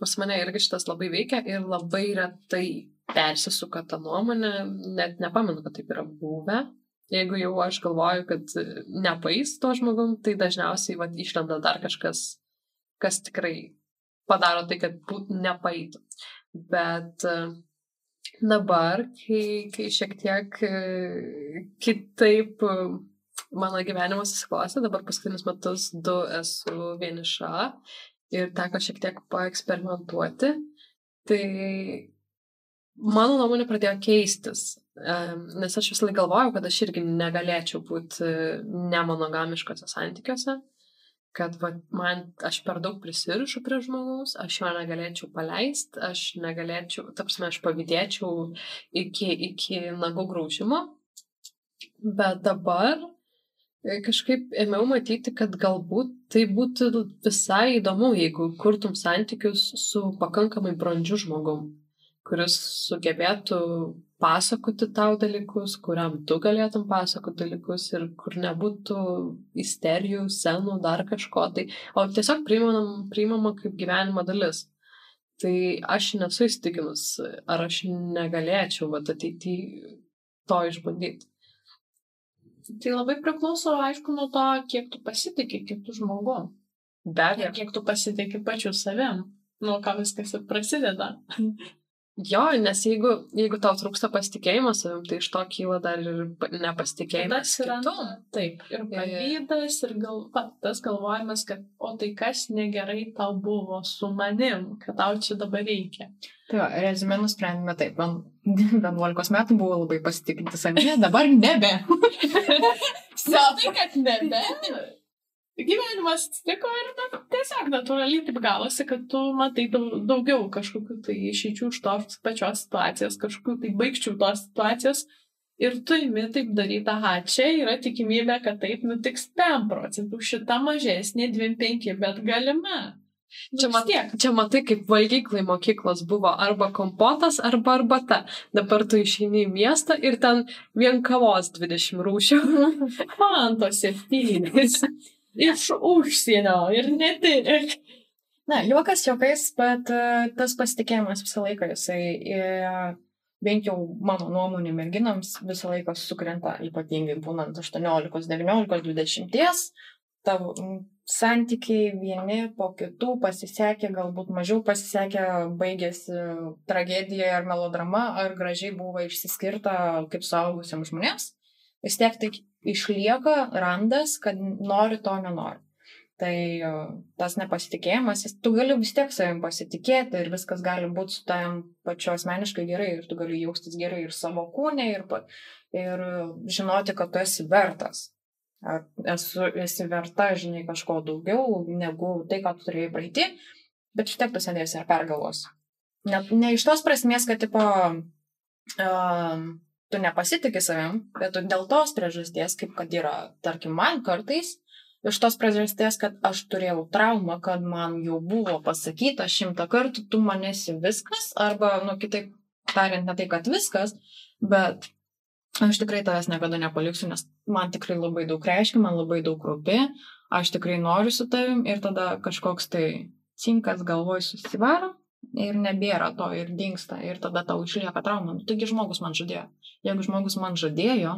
pas mane irgi šitas labai veikia ir labai retai persisuka ta nuomonė, net nepamenu, kad taip yra buvę. Jeigu jau aš galvoju, kad nepais to žmogum, tai dažniausiai vat, išlenda dar kažkas, kas tikrai padaro tai, kad būt nepaitų. Bet e, dabar, kai, kai šiek tiek e, kitaip e, mano gyvenimas susiklostė, dabar paskutinius metus du esu vieniša ir teko šiek tiek paeksperimentuoti, tai mano nuomonė pradėjo keistis. Nes aš visą laiką galvojau, kad aš irgi negalėčiau būti nemonogamiškose santykiuose, kad va, man aš per daug prisirišu prie žmogaus, aš jo negalėčiau paleisti, aš negalėčiau, tapsime, aš pavydėčiau iki, iki nagų graužimo. Bet dabar e, kažkaip ėmiau matyti, kad galbūt tai būtų visai įdomu, jeigu kurtum santykius su pakankamai brandžiu žmogum, kuris sugebėtų pasakoti tau dalykus, kuriam tu galėtum pasakoti dalykus ir kur nebūtų isterijų, senų, dar kažko, tai, o tiesiog priimam, priimama kaip gyvenimo dalis. Tai aš nesu įstikinus, ar aš negalėčiau vat, ateityje to išbandyti. Tai labai priklauso, aišku, nuo to, kiek tu pasitikė kitų žmogų. Be abejo. kiek tu pasitikė pačiu savim. Nuo ką viskas ir prasideda. Jo, nes jeigu, jeigu tau trūksta pasitikėjimo savim, tai iš to kyla dar ir pa- nepasitikėjimas Tas yra, kitu. taip, ir pavydas, ir gal, va, tas galvojimas, kad, o tai kas negerai tau buvo su manim, kad tau čia dabar reikia. Tai rezumė nusprendėme taip. Man 11 metų buvo labai pasitikinti savimi, dabar nebe. Sakai, kad nebe. Gyvenimas atsitiko ir na, tiesiog natūraliai taip gavosi, kad tu matai daug, daugiau kažkokių tai išeičių iš tos pačios situacijos, kažkokių tai baigčių tos situacijos. Ir tu imi taip daryti, aha, čia yra tikimybė, kad taip nutiks 5 procentų, šita mažesnė 2,5, bet galima. Nu, Čia, mat, čia matai, kaip valgyklai mokyklos buvo arba kompotas, arba arbata. Dabar tu išeini į miestą ir ten vien kavos 20 rūšių. Man tos septynės. Iš užsienio ir ne tik. Na, juokas juokais, bet uh, tas pasitikėjimas visą laiką, jisai, uh, bent jau mano nuomonė merginams, visą laiką sukrenta, ypatingai būnant 18, 19, 20. Tavo, santykiai vieni po kitų pasisekė, galbūt mažiau pasisekė, baigėsi tragedija ar melodrama, ar gražiai buvo išsiskirta kaip suaugusiam žmonėms, vis tiek tai išlieka randas, kad nori to nenori. Tai e, tas nepasitikėjimas, tu gali vis tiek savim pasitikėti ir viskas gali būti su tavim pačiu asmeniškai gerai ir tu gali jaustis gerai ir savo kūne ir, ir žinoti, kad tu esi vertas. Ar esu, esi verta, žinai, kažko daugiau negu tai, ką tu turėjai praeiti, bet vis tiek tu sėdėsi ir pergalvos. Ne, ne iš tos prasmės, kad, tipo, um, tu nepasitikė savim, bet tu dėl tos priežasties, kaip kad yra, tarkim, man kartais, iš tos priežasties, kad aš turėjau traumą, kad man jau buvo pasakyta šimtą kartų, tu manesi viskas, arba, nu, kitaip tariant, ne tai, kad viskas, bet aš tikrai tavęs niekada nepaliksiu, nes man tikrai labai daug reiškia, man labai daug rūpi, aš tikrai noriu su tavim ir tada kažkoks tai cinkas galvoj susivaro ir nebėra to ir dinksta ir tada tau išlieka trauma. Nu, Taigi žmogus man žadėjo. Jeigu žmogus man žadėjo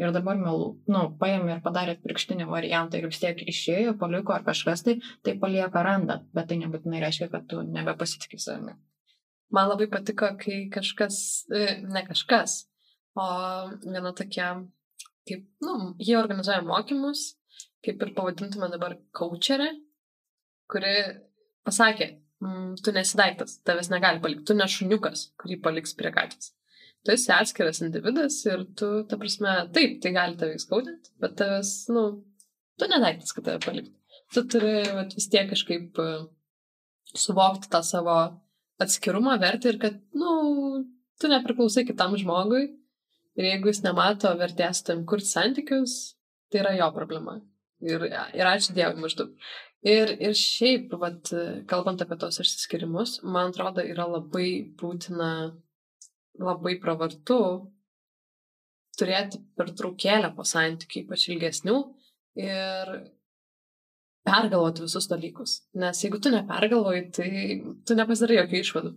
ir dabar melų, nu, paėmė ir padarė pirkštinį variantą ir vis tiek išėjo, paliko ar kažkas tai, tai palieka randą, bet tai nebūtinai reiškia, kad tu nebepasitikė savimi. Man labai patiko, kai kažkas, e, ne kažkas, o viena tokia, kaip, nu, jie organizuoja mokymus, kaip ir pavadintume dabar coacherė, kuri pasakė, mm, tu nesidaiktas, tavęs negali palikti, tu ne šuniukas, kurį paliks prie gatvės. Tu esi atskiras individas ir tu, ta prasme, taip, tai gali tave skaudinti, bet tavęs, nu, tu nedaiktas, kad tave palikti. Tu turi vat, vis tiek kažkaip e, suvokti tą savo atskirumą, vertę ir kad, nu, tu nepriklausai kitam žmogui ir jeigu jis nemato vertės tam kurti santykius, tai yra jo problema. Ir, ir ačiū Dievui maždaug. Ir, ir šiaip, vat, kalbant apie tos išsiskirimus, man atrodo, yra labai būtina, labai pravartu turėti pertraukėlę po santykių, ypač ilgesnių, ir pergalvoti visus dalykus. Nes jeigu tu nepergalvoji, tai tu nepasidarai jokių išvadų.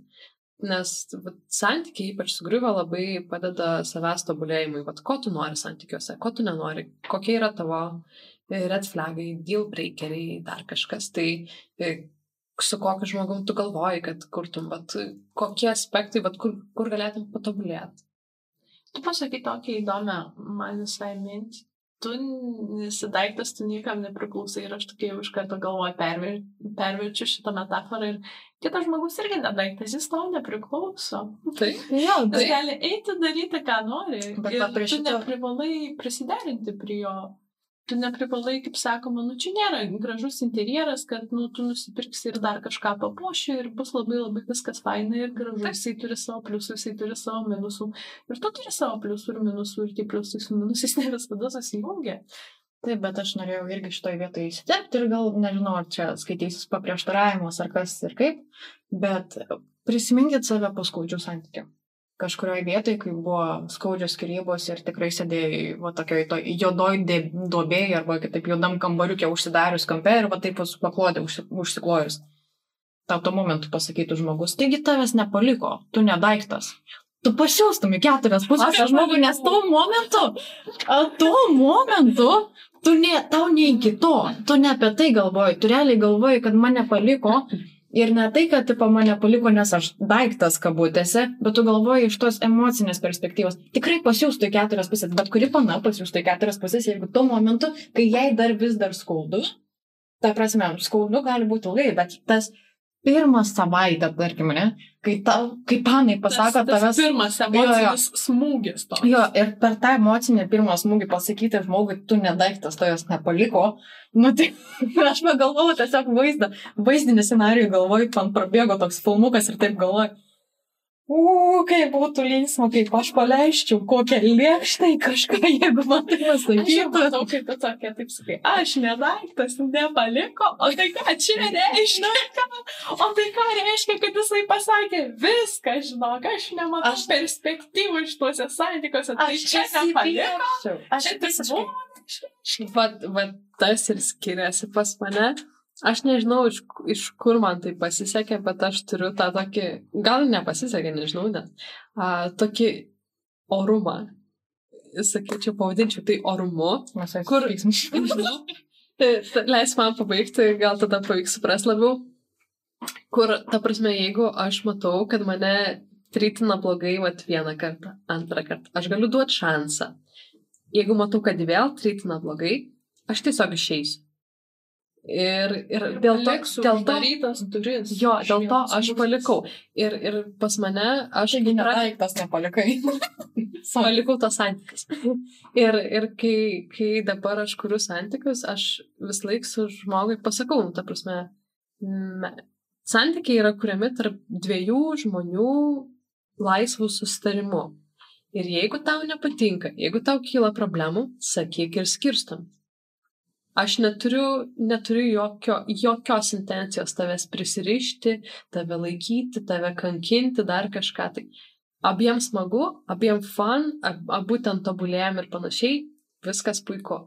Nes vat, santykiai, ypač sugriuvo, labai padeda savęs tobulėjimui. Vat, ko tu nori santykiuose, ko tu nenori, kokie yra tavo e, red flagai, deal breakeriai, dar kažkas. Tai e, su kokiu žmogum tu galvoji, kad kurtum, vat, kokie aspektai, vat, kur, kur galėtum patobulėti. Tu pasakai tokią įdomią man visai mintį. Tu nesi daiktas, tu niekam nepriklausai ir aš tokia jau iš karto galvoju perver, perverčiu šitą metaforą ir kitas žmogus irgi nedaiktas, jis tau nepriklauso. Tai Jo, Jis tai gali eiti daryti, ką nori. Bet ir tu šito- neprivalai prisiderinti prie jo. Tu neprivalai, kaip sakoma, nu čia nėra gražus interjeras, kad nu, tu nusipirksi ir dar kažką papuoši ir bus labai labai viskas faina ir gražu. Jisai turi savo pliusų, jisai turi savo minusų. Ir tu turi savo pliusų ir minusų ir tie pliusai su minusais ne visada susijungia. Taip, bet aš norėjau irgi šitoje vietoje įsiterpti ir gal nežinau, ar čia skaitysis paprieštaravimas ar kas ir kaip, bet prisiminkit save po skaudžių santykių. Kažkurioje vietoje, kai buvo skaudžios skirybos ir tikrai sėdėjai, va, tokioj to juodoj duobėje arba kitaip juodam kambariukė užsidarius kampe ir va taip paklodė užsi, užsiklojus. Tau tuo momentu pasakytų žmogus, taigi tavęs nepaliko, tu nedaiktas. Tu pasiūstum į keturias pusės žmogų, nes tuo momentu, tuo momentu, tu ne, tau ne iki to, tu ne apie tai galvoji, tu realiai galvoji, kad mane paliko ir ne tai, kad tipo, mane paliko, nes aš daiktas kabutėse, bet tu galvoji iš tos emocinės perspektyvos. Tikrai pasiūstų į keturias pusės, bet kuri pana pasiūstų į keturias pusės, jeigu tuo momentu, kai jai dar vis dar skaudu, ta prasme, skaudu gali būti ilgai, bet tas pirmą savaitę, tarkim, ne, kai, tau, kai panai pasako tas, tas tavęs pirmas emocinis smūgis to. Jo, ir per tą emocinį pirmą smūgį pasakyti žmogui, tu nedaiktas, to jos nepaliko. Nu, tai aš pagalvojau tiesiog vaizdą, vaizdinį scenarijų galvoju, man prabėgo toks filmukas ir taip galvoju. U, kaip būtų linksma, kaip aš paleisčiau kokią lėkštą į kažką, jeigu man tai Aš pasakytų. matau, kaip tu tokia, taip sakai, aš nedaiktas, nepaliko, o tai ką čia reiškia? O tai ką reiškia, kad jisai pasakė, viską žinok, aš nematau Aš- aš... perspektyvų iš tuose santykiuose, tai Aš čia nepaliko. Aš Čia tik buvo. Vat, vat tas ir skiriasi pas mane. Aš nežinau, iš, iš kur man tai pasisekė, bet aš turiu tą tokį, gal nepasisekė, nežinau, net, a, tokį orumą. Sakyčiau, pavadinčiau tai orumu. Mes Kur- kur? Nežinau. Tai Leis man pabaigti, gal tada pavyks supras labiau. Kur, ta prasme, jeigu aš matau, kad mane tritina blogai, vat vieną kartą, antrą kartą, aš galiu duoti šansą. Jeigu matau, kad vėl tritina blogai, aš tiesiog išeisiu. Ir, ir dėl to, dėl to, duris. jo, dėl to aš palikau. Ir, ir pas mane, aš Taigi pra- nedaiktas nepalikai. palikau tos santykius. Ir, ir kai, kai dabar aš kuriu santykius, aš vis laik su žmogui pasakau, nu, ta prasme, me, santykiai yra kuriami tarp dviejų žmonių laisvų sustarimu. Ir jeigu tau nepatinka, jeigu tau kyla problemų, sakyk ir skirstom. Aš neturiu, neturiu jokio, jokios intencijos tavęs prisirišti, tave laikyti, tave kankinti, dar kažką. Tai abiem smagu, abiem fan, ab- abu ten tobulėjom ir panašiai, viskas puiku.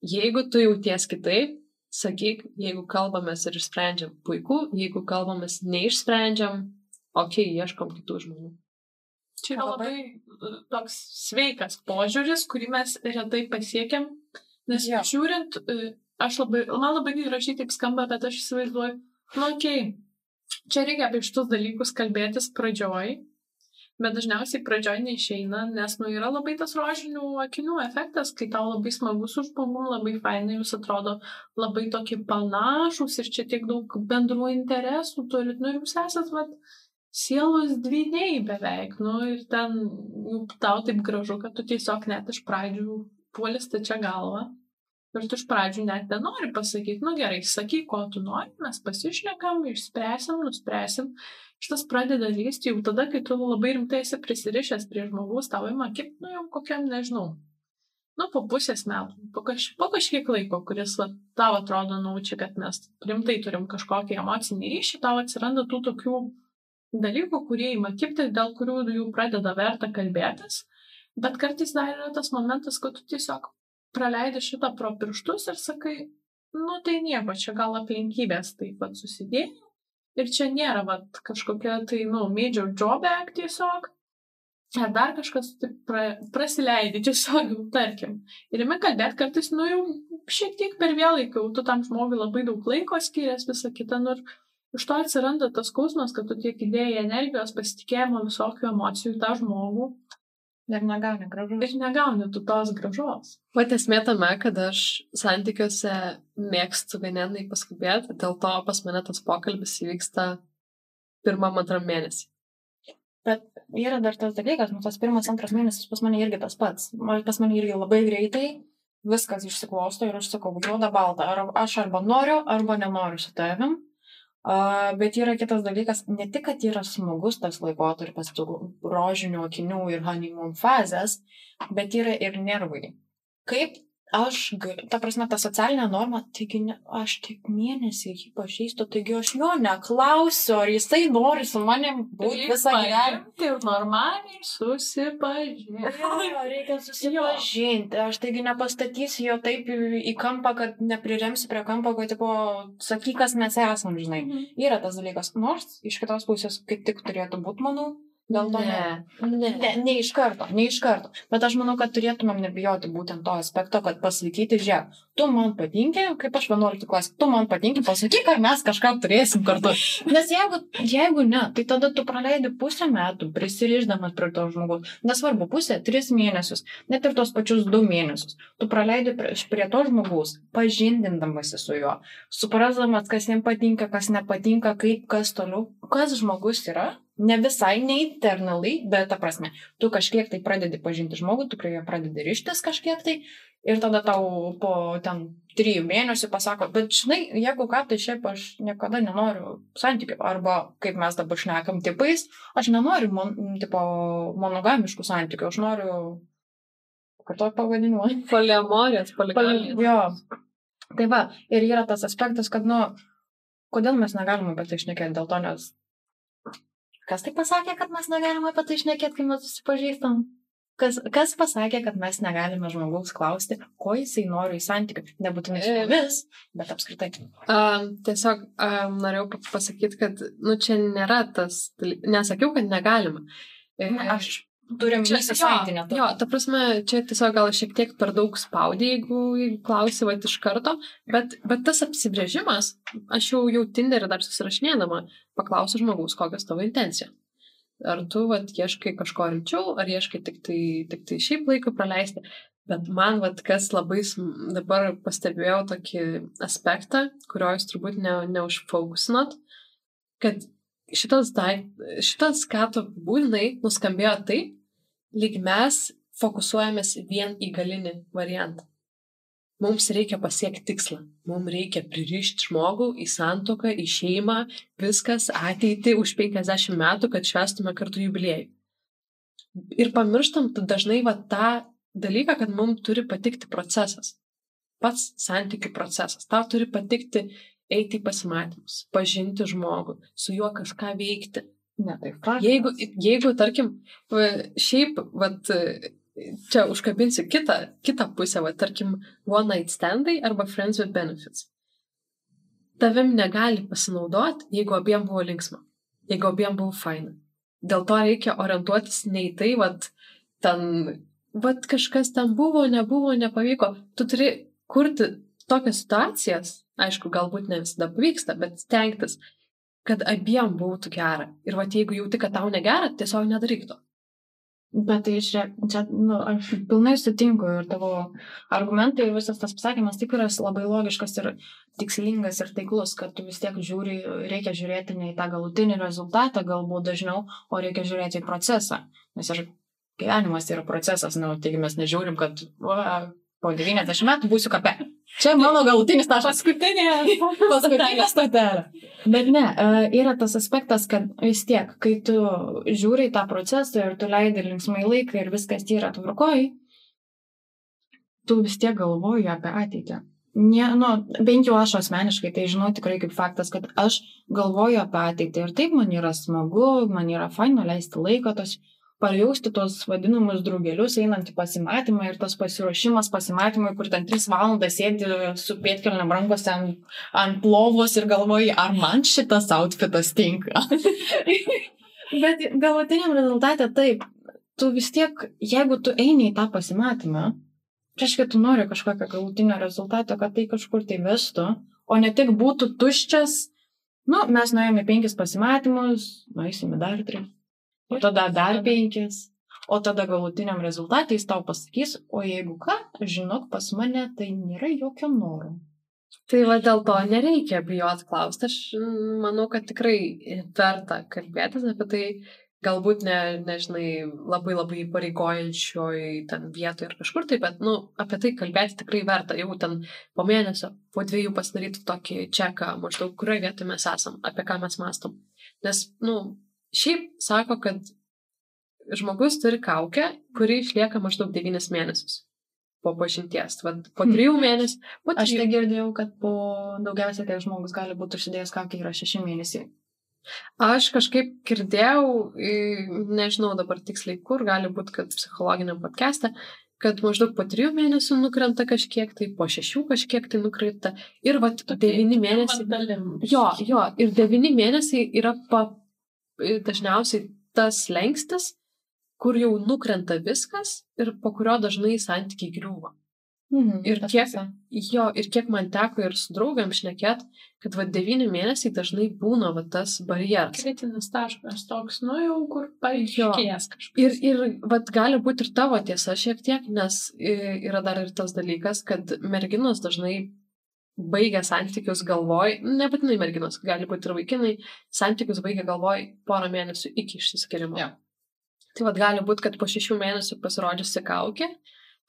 Jeigu tu jauties kitaip, sakyk, jeigu kalbamės ir išsprendžiam, puiku, jeigu kalbamės neišsprendžiam, okei, okay, ieškom kitų žmonių. Čia yra Labai- toks sveikas požiūris, kurį mes retai pasiekiam. Nes Jo. žiūrint, uh, aš labai, man labai gražiai taip skamba, bet aš įsivaizduoju, nu okei, okay, čia reikia apie šitus dalykus kalbėtis pradžioj, bet dažniausiai pradžioj neišeina, nes nu yra labai tas rožinių akinių efektas, kai tau labai smagu su žmogum, labai fainai jūs atrodo labai tokie panašus ir čia tiek daug bendrų interesų turit, nu jūs esat, vat, sielos dvyniai beveik, nu ir ten jau tau taip gražu, kad tu tiesiog net iš pradžių puoli stačia galva. Ir tu iš pradžių net nenori pasakyti, nu gerai, sakyk, ko tu nori, mes pasišnekam, išspręsim, nuspręsim. Šitas pradeda lysti jau tada, kai tu labai rimtai esi prisirišęs prie žmogaus, tau ima kaip, nu jau kokiam, nežinau, nu po pusės metų, po, kaž, po kažkiek laiko, kuris va, tau atrodo naučia, kad mes rimtai turim kažkokį emocinį ryšį, tau atsiranda tų tokių dalykų, kurie ima kipti, dėl kurių jau pradeda verta kalbėtis. Bet kartais dar yra tas momentas, kad tu tiesiog praleidi šitą pro pirštus ir sakai, nu tai nieko, čia gal aplinkybės taip pat susidėjo. Ir čia nėra vat, kažkokia tai, nu, major drawback tiesiog. Ar dar kažkas taip pra, prasileidi tiesiog, tarkim. Ir imi kalbėti kartais, nu jau šiek tiek per vėlai, kai tu tam žmogui labai daug laiko skiriasi, visą kitą. Nu, ir iš to atsiranda tas skausmas, kad tu tiek įdėjai energijos, pasitikėjimo, visokių emocijų tą žmogų Ir negauni gražus. ir negauni tu tos gražos. Vat esmė tame, kad aš santykiuose mėgstu ganėtinai paskubėti, dėl to pas mane tas pokalbis įvyksta pirmam antram mėnesį. Bet yra dar tas dalykas, nu tas pirmas, antras mėnesis pas mane irgi tas pats. Man- Pas mane irgi labai greitai viskas išsiklosto ir aš sakau, juoda balta, ar aš arba noriu, arba nenoriu su tavim. Uh, bet yra kitas dalykas, ne tik, kad yra smagus tas laikotarpis tų rožinių akinių ir honeymoon fazės, bet yra ir nervai. Kaip aš, ta prasme, ta socialinė norma, taigi ne, aš tik mėnesį jį pažįstu, taigi aš jo neklausiu, ar jisai nori su manim būti visą gyvenimą. Ir normaliai susipažinti. Jo, reikia susipažinti. Aš taigi nepastatysiu jo taip į, kampą, kad nepriremsiu prie kampo, kad, tipo, sakyk, kas mes esam, žinai. Yra tas dalykas. Nors iš kitos pusės kaip tik turėtų būti, manau. To ne. ne. Ne, ne iš karto, ne iš karto. Bet aš manau, kad turėtumėm nebijoti būtent to aspekto, kad pasakyti, žiūrėk, tu man patinki, kaip aš 11 klasė, tu man patinki, pasakyk, ar mes kažką turėsim kartu. Nes jeigu, jeigu ne, tai tada tu praleidi pusę metų prisiriždamas prie to žmogaus. Nesvarbu, pusę, tris mėnesius, net ir tos pačius du mėnesius. Tu praleidi prie, prie to žmogaus, pažindindamasi su juo, suprasdamas, kas jam patinka, kas nepatinka, kaip, kas toliau, kas žmogus yra. Ne visai, ne internalai, bet ta prasme, tu kažkiek tai pradedi pažinti žmogų, tu prie jo pradedi ryštis kažkiek tai ir tada tau po ten trijų mėnesių pasako, bet žinai, jeigu ką, tai šiaip aš niekada nenoriu santykių, arba kaip mes dabar šnekam tipais, aš nenoriu mon, tipo, monogamiškų santykių, aš noriu, kartuoju pavadinimą. Poliamorijos, poligalijos. Jo. Tai va, ir yra tas aspektas, kad, nu, kodėl mes negalime apie tai šnekėti, dėl to, nes kas tai pasakė, kad mes negalime apie tai šnekėti, kai mes susipažįstam? Kas, kas pasakė, kad mes negalime žmogaus klausti, ko jisai nori į santykių? Nebūtinai su mumis, bet apskritai. Um, tiesiog um, norėjau pasakyti, kad, nu, čia nėra tas, nesakiau, kad negalima. Ne, aš turim Čia, įsisavinti jo, net. jo, ta prasme, čia tiesiog gal šiek tiek per daug spaudė, jeigu, jeigu klausi va iš karto, bet, bet tas apsibrėžimas, aš jau, jau Tinderį dar susirašinėdama, paklausiu žmogaus, kokios tavo intencija. Ar tu vat, ieškai kažko rimčiau, ar ieškai tik tai, tik tai šiaip laiką praleisti. Bet man, vat, kas labai dabar pastebėjau tokį aspektą, kurio jūs turbūt ne, neužfokusinot, kad šitas, daik, šitas ką tu būdinai, nuskambėjo taip, lyg mes fokusuojamės vien į galinį variantą. Mums reikia pasiekti tikslą. Mums reikia pririšti žmogų į santoką, į šeimą, viskas ateiti už 50 metų, kad švestume kartu jubiliejų. Ir pamirštam dažnai va tą dalyką, kad mums turi patikti procesas. Pats santykių procesas. Tau turi patikti eiti į pasimatymus, pažinti žmogų, su juo kažką veikti. Ne, tai faktas. Jeigu, jeigu tarkim, šiaip, vat, čia užkabinsiu kitą, kitą pusę, va, tarkim, one night standai arba friends with benefits. Tavim negali pasinaudoti, jeigu abiem buvo linksma, jeigu abiem buvo faina. Dėl to reikia orientuotis ne į tai, vat, ten, vat kažkas ten buvo, nebuvo, nepavyko. Tu turi kurti tokias situacijas, aišku, galbūt ne visada pavyksta, bet stengtis, kad abiem būtų gera. Ir va, jeigu jauti, kad tau negera, tiesiog nedaryk to. Bet tai čia, čia nu, aš pilnai sutinku ir tavo argumentai ir visas tas pasakymas tikrai yra labai logiškas ir tikslingas ir taiklus, kad tu vis tiek žiūri, reikia žiūrėti ne į tą galutinį rezultatą galbūt dažniau, o reikia žiūrėti į procesą. Nes ir gyvenimas yra procesas, nu, taigi mes nežiūrim, kad va, po 90 metų būsiu kape. Čia mano galutinis taškas. Paskutinė. Paskutinė stotelė. Bet ne, e, yra tas aspektas, kad vis tiek, kai tu žiūri į tą procesą ir tu leidi linksmai laiką ir viskas yra tvarkoj, tu vis tiek galvoji apie ateitį. Ne, nu, bent jau aš asmeniškai tai žinau tikrai kaip faktas, kad aš galvoju apie ateitį ir taip man yra smagu, man yra faina leisti laiką, tos pajausti tos vadinamus draugelius, einant į pasimatymą ir tas pasiruošimas pasimatymui, kur ten 3 valandas sėdi su pėtkelniam rankose ant, ant lovos ir galvoji, ar man šitas outfitas tinka. Bet galutiniam rezultate taip, tu vis tiek, jeigu tu eini į tą pasimatymą, reiškia, tu nori kažkokio galutinio rezultato, kad tai kažkur tai vestų, o ne tik būtų tuščias, nu, mes nuėjome penkis pasimatymus, nueisime dar tris, o tada dar penkis, o tada galutiniam rezultatui jis tau pasakys, o jeigu ką, žinok, pas mane tai nėra jokio noro. Tai va dėl to nereikia bijot klausti. Aš mm, manau, kad tikrai verta kalbėtis apie tai, galbūt ne, nežinai, labai labai pareigojančioj ten vietoje ir kažkur tai, bet, nu, apie tai kalbėti tikrai verta. Jau ten po mėnesio, po dviejų pasidaryti tokį čeką, maždaug kurioje vietoje mes esam, apie ką mes mastom. Nes, nu, šiaip sako, kad žmogus turi kaukę, kuri išlieka maždaug 9 mėnesius po pažinties. Vat, po Hmm. trijų mėnesių. Po Aš trijų tai girdėjau, kad po daugiausiai, kai žmogus gali būti užsidėjęs kaukę, yra šeši mėnesiai. Aš kažkaip girdėjau, nežinau dabar tiksliai kur, gali būti, kad psichologiniam podcast'e, kad maždaug po trijų mėnesių nukrenta kažkiek, tai po šešių kažkiek tai nukrenta. Ir va, devyni mėnesiai. Jo, jo, ir devyni mėnesiai yra pa, dažniausiai tas lengstis, kur jau nukrenta viskas ir po kurio dažnai santykiai griūva. Mhm, Ir kiek-. Jo, ir kiek man teko ir su draugiam šnekėt, kad va devyni mėnesiai dažnai būna va tas barjeras. Kritinis taškas toks, nu jau kur paaiškės kažkas. Ir, ir vat, gali būti ir tavo tiesa šiek tiek, nes yra dar ir tas dalykas, kad merginos dažnai baigia santykius galvoj, nebūtinai merginos, gali būti ir vaikinai, santykius baigia galvoj porą mėnesių iki išsiskirimo. Jo. Tai vad gali būti, kad po šešių mėnesių pasirodžiusi kaukė,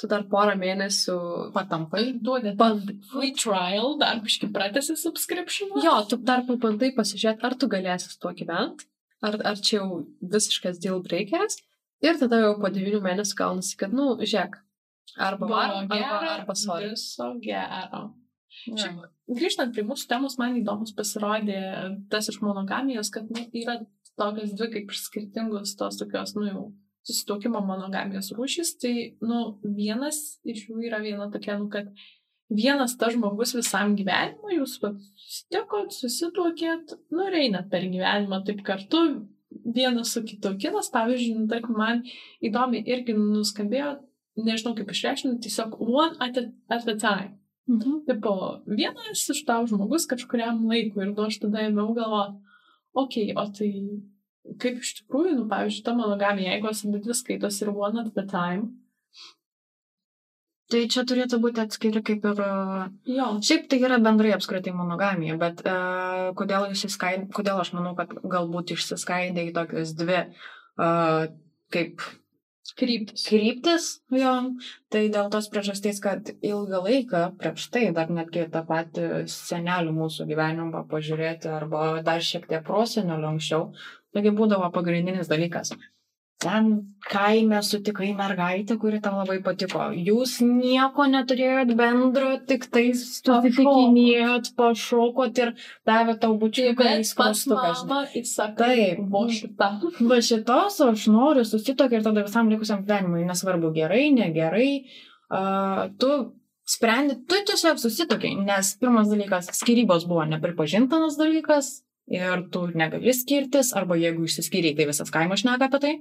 tu dar porą mėnesių Patampai. Duodė bandai. free trial, dar biškai pratęsi subscription. Jo, tu dar pabandai pasižiūrėti, ar tu galėsi su tuo gyventi, ar, ar čia jau visiškas deal breakeris. Ir tada jau po devynių mėnesių gaunasi, kad, nu, žiūrėk, arba Buvo varom, arba, gera, arba sorry. Viso gero. Šiaip, grįžtant prie mūsų temos, man įdomus pasirodė tas iš monogamijos, kad nu, yra tokios dvi kaip ir skirtingos tos tokios, nu jau, susitokimo monogamijos rūšys. Tai, nu, vienas iš jų yra viena tokia, nu, kad vienas tas žmogus visam gyvenimui, jūs susitikot, susituokėt, nu, ir einat per gyvenimą taip kartu, vienas su kitu. Kitas, pavyzdžiui, nu, tarkim, man įdomi irgi nuskambėjo, nežinau kaip išreikšti, tiesiog one at a, at a time. Mhm. Tipo, vienas iš tau žmogus kažkuriam laikui ir nu aš tada ėmiau galvoti, okei, okay, o tai kaip iš tikrųjų, nu, pavyzdžiui, ta monogamija, jeigu abi dvi skaitos ir one at a time, Tai čia turėtų būti atskiri kaip ir... uh, jo, Šiaip tai yra bendrai apskritai monogamija, bet uh, kodėl, išsiskaid... kodėl aš manau, kad galbūt išsiskaidė į tokias dvi uh, kaip kryptis. kryptis, jo, tai dėl tos priežasties, kad ilgą laiką prieš tai dar netgi tą patį senelių mūsų gyvenimą pažiūrėti arba dar šiek tiek prosenelių anksčiau, taigi būdavo pagrindinis dalykas. Ten kaime sutikai mergaitę, kuri tau labai patiko. Jūs nieko neturėjot bendro, tik tai susitikinėjot, pašokot ir davė tau bučiuką Bet pas mamą įsakai, Taip. buvo šita. Va šitos aš noriu susitokį ir tada visam likusiam gyvenimui, nesvarbu gerai, negerai, uh, tu sprendi, tu tiesiog susitokiai, nes pirmas dalykas, skirybos buvo nepripažintanas dalykas ir tu negali skirtis, arba jeigu išsiskyriai, tai visas kaimas šneka apie tai.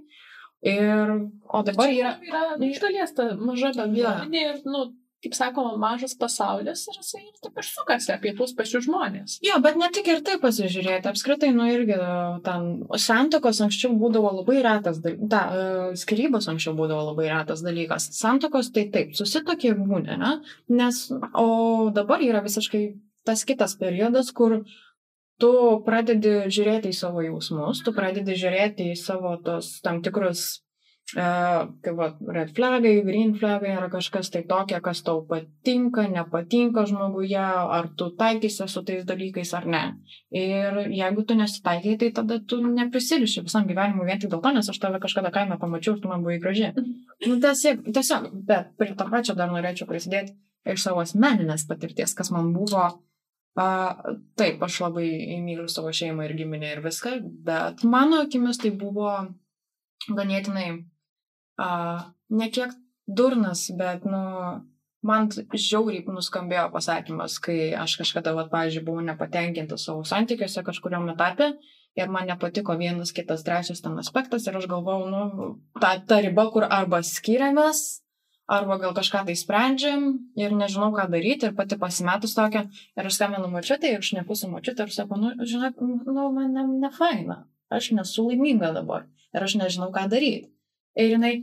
Ir, o dabar yra, yra iš dalies ta maža bendruomenė ir, nu, kaip sakoma, mažas pasaulis ir jisai ir taip ir sukasi apie tuos pačius žmonės. Jo, bet ne tik ir tai pasižiūrėti. Apskritai, nu irgi ten santokos anksčiau būdavo labai retas, daly- ta, uh, skirybos anksčiau būdavo labai retas dalykas. Santokos tai taip, susitokė būnė, ne? Nes, o dabar yra visiškai tas kitas periodas, kur tu pradedi žiūrėti į savo jausmus, tu pradedi žiūrėti į savo tos tam tikrus Uh, kaip va, red flagai, green flagai yra kažkas tai tokia, kas tau patinka, nepatinka žmoguje, ar tu taikysi su tais dalykais ar ne. Ir jeigu tu nesitaikai, tai tada tu neprisiriši visam gyvenimui vien tik dėl to, nes aš tave kažkada kaime pamačiau ir tu man buvai graži. Nu, tiesiog, tiesiog, bet prie to pačio dar norėčiau prisidėti iš savo asmeninės patirties, kas man buvo. Uh, taip, aš labai myliu savo šeimą ir giminę ir viską, bet mano akimis tai buvo ganėtinai uh, ne kiek durnas, bet, nu, man žiauriai nuskambėjo pasakymas, kai aš kažkada, va, pavyzdžiui, buvau nepatenkinta savo santykiuose kažkuriam etapė ir man nepatiko vienas kitas trečias ten aspektas ir aš galvojau, nu, ta, ta riba, kur arba skiriamės, arba gal kažką tai sprendžiam ir nežinau, ką daryti ir pati pasimetus tokia ir aš skambinu mačiutė ir šneku su mačiutė ir sakau, nu, žinok, nu, man ne, ne faina, aš nesu laiminga dabar ir aš nežinau, ką daryti. Ir jinai,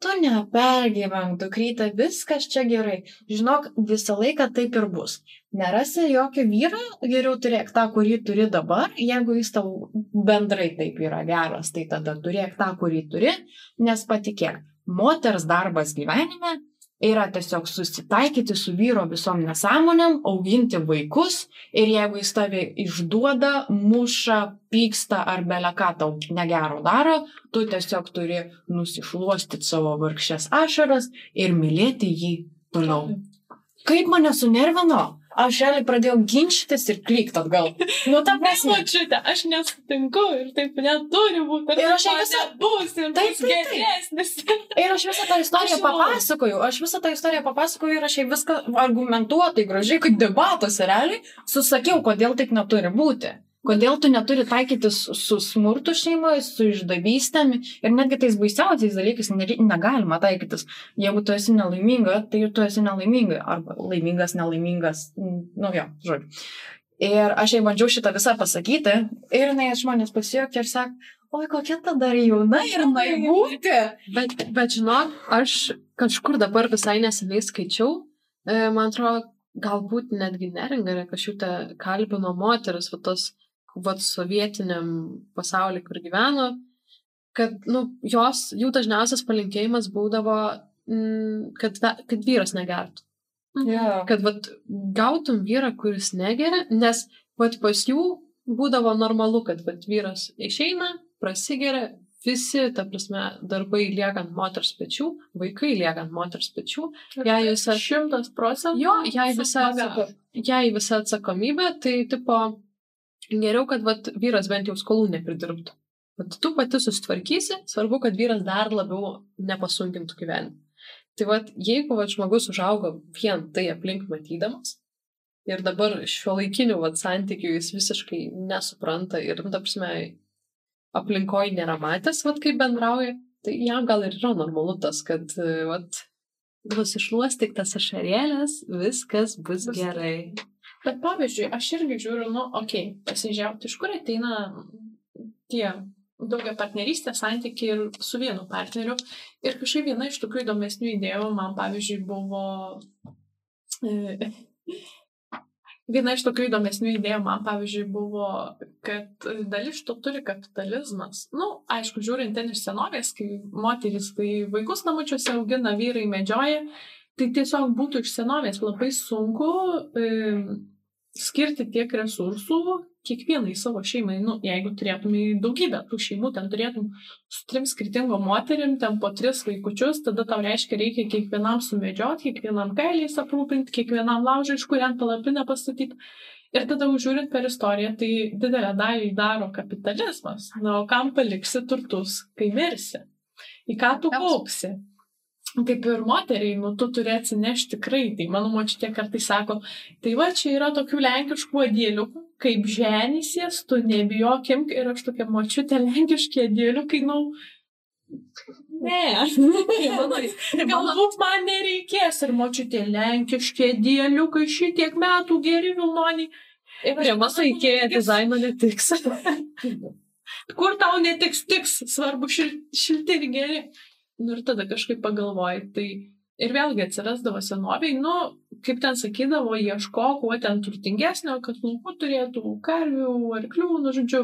tu nepergyvenk, dukrytė, viskas čia gerai. Žinok, visą laiką taip ir bus. Nerasi jokio vyro, geriau turėk tą, kurį turi dabar. Jeigu jis tau bendrai taip yra geras, tai tada turėk tą, kurį turi, nes patikėk, moters darbas gyvenime yra tiesiog susitaikyti su vyro visom nesąmonėm, auginti vaikus ir jeigu jis tave išduoda, muša, pyksta ar beleką tau negero daro, tu tiesiog turi nusišluostyti savo vargšės ašaras ir mylėti jį toliau. Kaip mane sunervino? Aš realiai pradėjau ginčytis ir klykt atgal. Nu, ta prasme. Mačiute, aš nesutinku ir taip neturi būti. Ir aš visą- bus ir Taip, geresnis. Ir aš visą tą istoriją Aš papasakoju, aš visą tą istoriją papasakoju ir aš jai viską argumentuotai, gražiai, kaip debatuose realiai, susakiau, kodėl taip neturi būti. Kodėl tu neturi taikytis su smurtu šeimoje, su išdavystėmi ir netgi tais baisiausiais dalykais negalima taikytis. Jeigu tu esi nelaiminga, tai tu esi nelaiminga. Arba laimingas, nelaimingas. Nu jo, žodžiu. Ir aš jai bandžiau šitą visą pasakyti ir jinai žmonės pasijuokė ir sakė, oi kokia ta dar jauna ir naivūtė. Bet, bet žinok, aš kažkur dabar visai neseniai skaičiau, e, man atrodo, galbūt netgi neringa kažkaip kalbino moteris, va tos, va sovietiniam pasaulyje, kur gyveno, kad, nu, jos, jų dažniausias palinkėjimas būdavo, mm, kad, kad vyras negertų. Yeah. Kad, vat, gautum vyrą, kuris negeria, nes, vat, pas jų būdavo normalu, kad, vat, vyras išeina, prasigeria, visi, ta prasme, darbai lieka ant moters pečių, vaikai lieka ant moters pečių, jei aš Šimtas procentų. Jo, jei visa, jei visa atsakomybė, tai tipo geriau, kad vat, vyras bent jau skolų nepridirbtų. Bet tu pati susitvarkysi, svarbu, kad vyras dar labiau nepasunkintų gyvenimą. Tai vat, jeigu vat, žmogus užaugo vien tai aplink matydamas ir dabar šio laikinių vat, santykių jis visiškai nesupranta ir, nu, ta prasme, aplinkoje nėra matęs, vat kaip bendrauja, tai jam gal ir yra normalu tas, kad, vat, nusišluostik tas ašarėlės, viskas bus Bus gerai. Bet pavyzdžiui, aš irgi žiūriu, nu, okei, okay, pasižiūrėjau, iš kur ateina tie daugia partnerystės santykiai ir su vienu partneriu. Ir kažkaip viena iš tokių įdomesnių idėjų man, pavyzdžiui, buvo. E, viena iš tokių įdomesnių idėjų man, pavyzdžiui, buvo, kad dalis to turi kapitalizmas. Na, nu, aišku, žiūrint ten iš senovės, kai moteris, kai vaikus namučiuose augina, vyrai medžioja, tai tiesiog būtų iš senovės labai sunku e, skirti tiek resursų kiekvienai savo šeimai, nu, jeigu turėtumai daugybę tų šeimų, ten turėtum su trim skirtingom moterim, ten po tris vaikučius, tada tau reiškia, reikia kiekvienam sumedžioti, kiekvienam kailiais aprūpinti, kiekvienam laužą iš kuriam palapinę pastatyti. Ir tada užžiūrint per istoriją, tai didelę dalį daro kapitalizmas. Na, o kam paliksi turtus, kai mirsi? Į ką tu kaupsi? Kaip ir moteriai, nu, tu turi atsinešti tikrai. Tai mano močiutė kartai sako, tai va, čia yra tokių lenkiškų adėliukų, kaip ženysies, tu nebijokim ir aš tokia močiutė lenkiški adėliukai, nu. Ne, galbūt man nereikės ir močiutė lenkiški adėliukai šitiek metų geri vilnoniai. Prie mano įkėję dizaino netiks. Kur tau netiks, tiks, svarbu šil, šilti ir geri. Nu ir tada kažkaip pagalvoji, tai ir vėlgi atsirasdavo senoviai, nu, kaip ten sakydavo, ieško, kuo ten turtingesnio, kad laukų turėtų karvių, arklių, nu, žodžiu,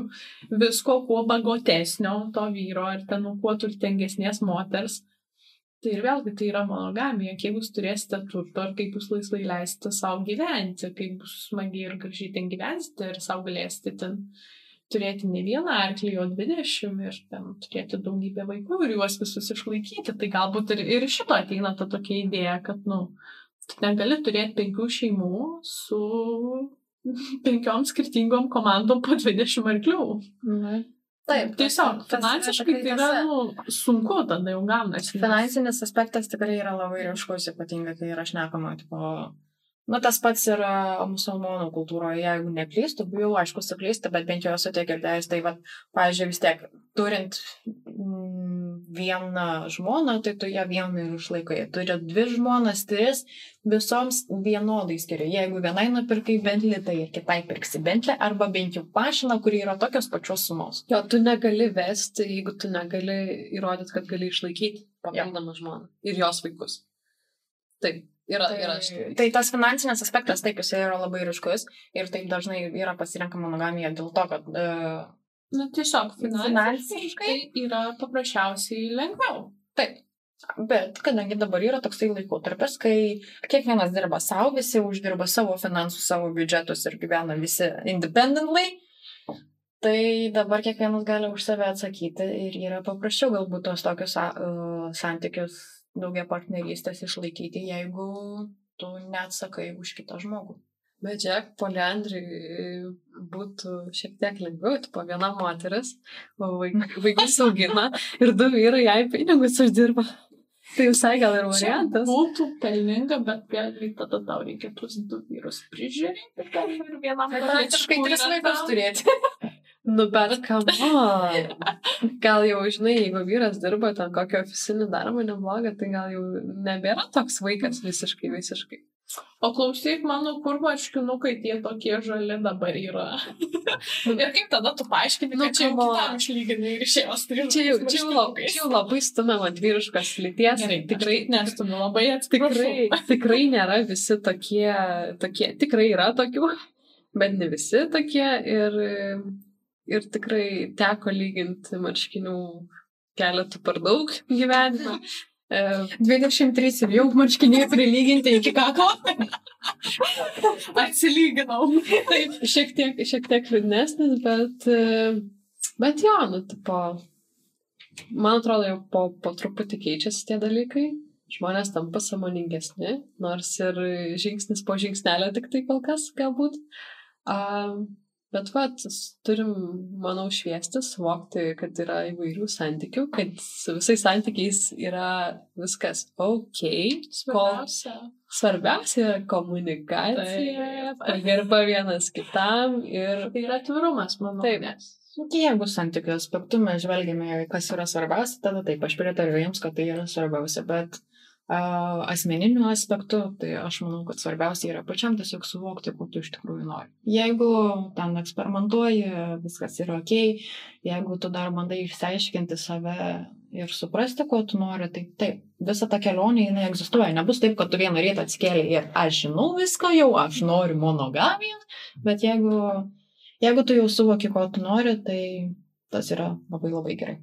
visko, kuo bagotesnio to vyro ir ten, nu, kuo turtingesnės moters. Tai ir vėlgi tai yra monogamija, kiek jūs turėsite turto ir kaip jūs laisvai leisite savo gyventi, kaip bus smagiai ir gražiai ten gyvensite ir savo galėsite ten turėti ne vieną arklį, o dvidešimt ir ten turėti daugybę vaikų ir juos visus išlaikyti. Tai galbūt ir, ir šito ateina ta tokia idėja, kad, nu, tu negali turėti penkių šeimų su penkiom skirtingom komandom po 20 arklių. Na. Taip, tiesiog finansiškai tai yra nu, sunku, tada jau gaunasi. Finansinis aspektas tikrai yra labai ryškus, ypatingai kai yra šnekama, tipo, Nu, tas pats yra musulmonų kultūroje, jeigu neklystu, bijau, aišku, suklysti, bet bent jau esu tiek girdėjęs. Tai, va, pavyzdžiui, vis tiek, turint mm, vieną žmoną, tai tu ją vieną ir išlaikai. Turi dvi žmonas, tris, visoms vienodai skiriu. Jeigu vienai nupirkai bentlį, tai ir kitai pirksi bentlį, arba bent jau pašiną, kuri yra tokios pačios sumos. Jo, tu negali vesti, jeigu tu negali įrodyti, kad gali išlaikyti papildomą žmoną ir jos vaikus. Taip. Yra, tai, yra šitai. tai tas finansinis aspektas, taip, jis yra labai ryškus ir taip dažnai yra pasirenkama monogamija dėl to, kad... Uh, Na, tiesiog finansiškai yra paprasčiausiai lengviau. Taip. Bet kadangi dabar yra toksai laikotarpis, kai kiekvienas dirba savo, visi uždirba savo finansų, savo biudžetus ir gyvena visi independently, tai dabar kiekvienas gali už save atsakyti ir yra paprasčiau galbūt tos tokius uh, santykius daugia partnerystės išlaikyti, jeigu tu neatsakai už kitą žmogų. Bet žiūrėk, poliandrai būtų šiek tiek lengviau, tipo viena moteris, vaikus augina ir du vyrai jai pinigus uždirba. Tai visai gal ir variantas. Būtų pelninga, bet vėlgi tada tau reikia tuos du vyrus prižiūrėti ir vienam. Praktiškai tris vaikus turėti. Nu, bet kam. Gal jau, žinai, jeigu vyras dirba ten kokio oficinį darbą neblogą, tai gal jau nebėra toks vaikas visiškai, visiškai. O klausyk, mano kur marškinukai tie tokie žali dabar yra. ir kaip tada tu paaiškini, nu, kad čia jau kitam išlyginai ir šios tai čia jau, čia jau, labai, čia jau labai stumiama vyriškas lyties. Gerai, tikrai nestumiu labai atsiprašau. Tikrai, tikrai nėra visi tokie, tokie, tikrai yra tokių, bet ne visi tokie. Ir ir tikrai teko lyginti marškinių keletų per daug gyvenime. 23 ir jau marškiniai prilyginti iki kaklo. Atsilyginau. Taip, šiek tiek, šiek tiek liūdnesnis, bet, bet jo, nu, tipo, man atrodo, jau po, po truputį keičiasi tie dalykai. Žmonės tampa samoningesni, nors ir žingsnis po žingsnelio tik tai kol kas galbūt. Uh, Bet vat, turim, manau, šviesti, suvokti, kad yra įvairių santykių, kad su visais santykiais yra viskas ok. Svarbiausia. Kol, svarbiausia yra komunikacija, pagarba vienas kitam ir... Tai yra atvirumas, manau. Taip. Nes Jeigu santykių aspektu mes žvelgiame, kas yra svarbiausia, tada taip, aš pritariu jiems, kad tai yra svarbiausia, bet uh, asmeniniu aspektu, tai aš manau, kad svarbiausia yra pačiam tiesiog suvokti, ko tu iš tikrųjų nori. Jeigu ten eksperimentuoji, viskas yra ok, jeigu tu dar bandai išsiaiškinti save ir suprasti, ko tu nori, tai taip, visa ta kelionė jinai egzistuoja. Nebus taip, kad tu vieną rytą atsikėlė ir aš žinau viską jau, aš noriu monogamiją, bet jeigu Jeigu tu jau suvoki, ko tu nori, tai tas yra labai labai gerai.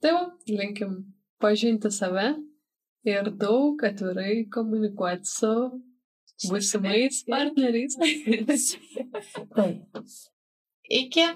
Tai va, linkim pažinti save ir daug atvirai komunikuoti su būsimais partneriais. Taip. Iki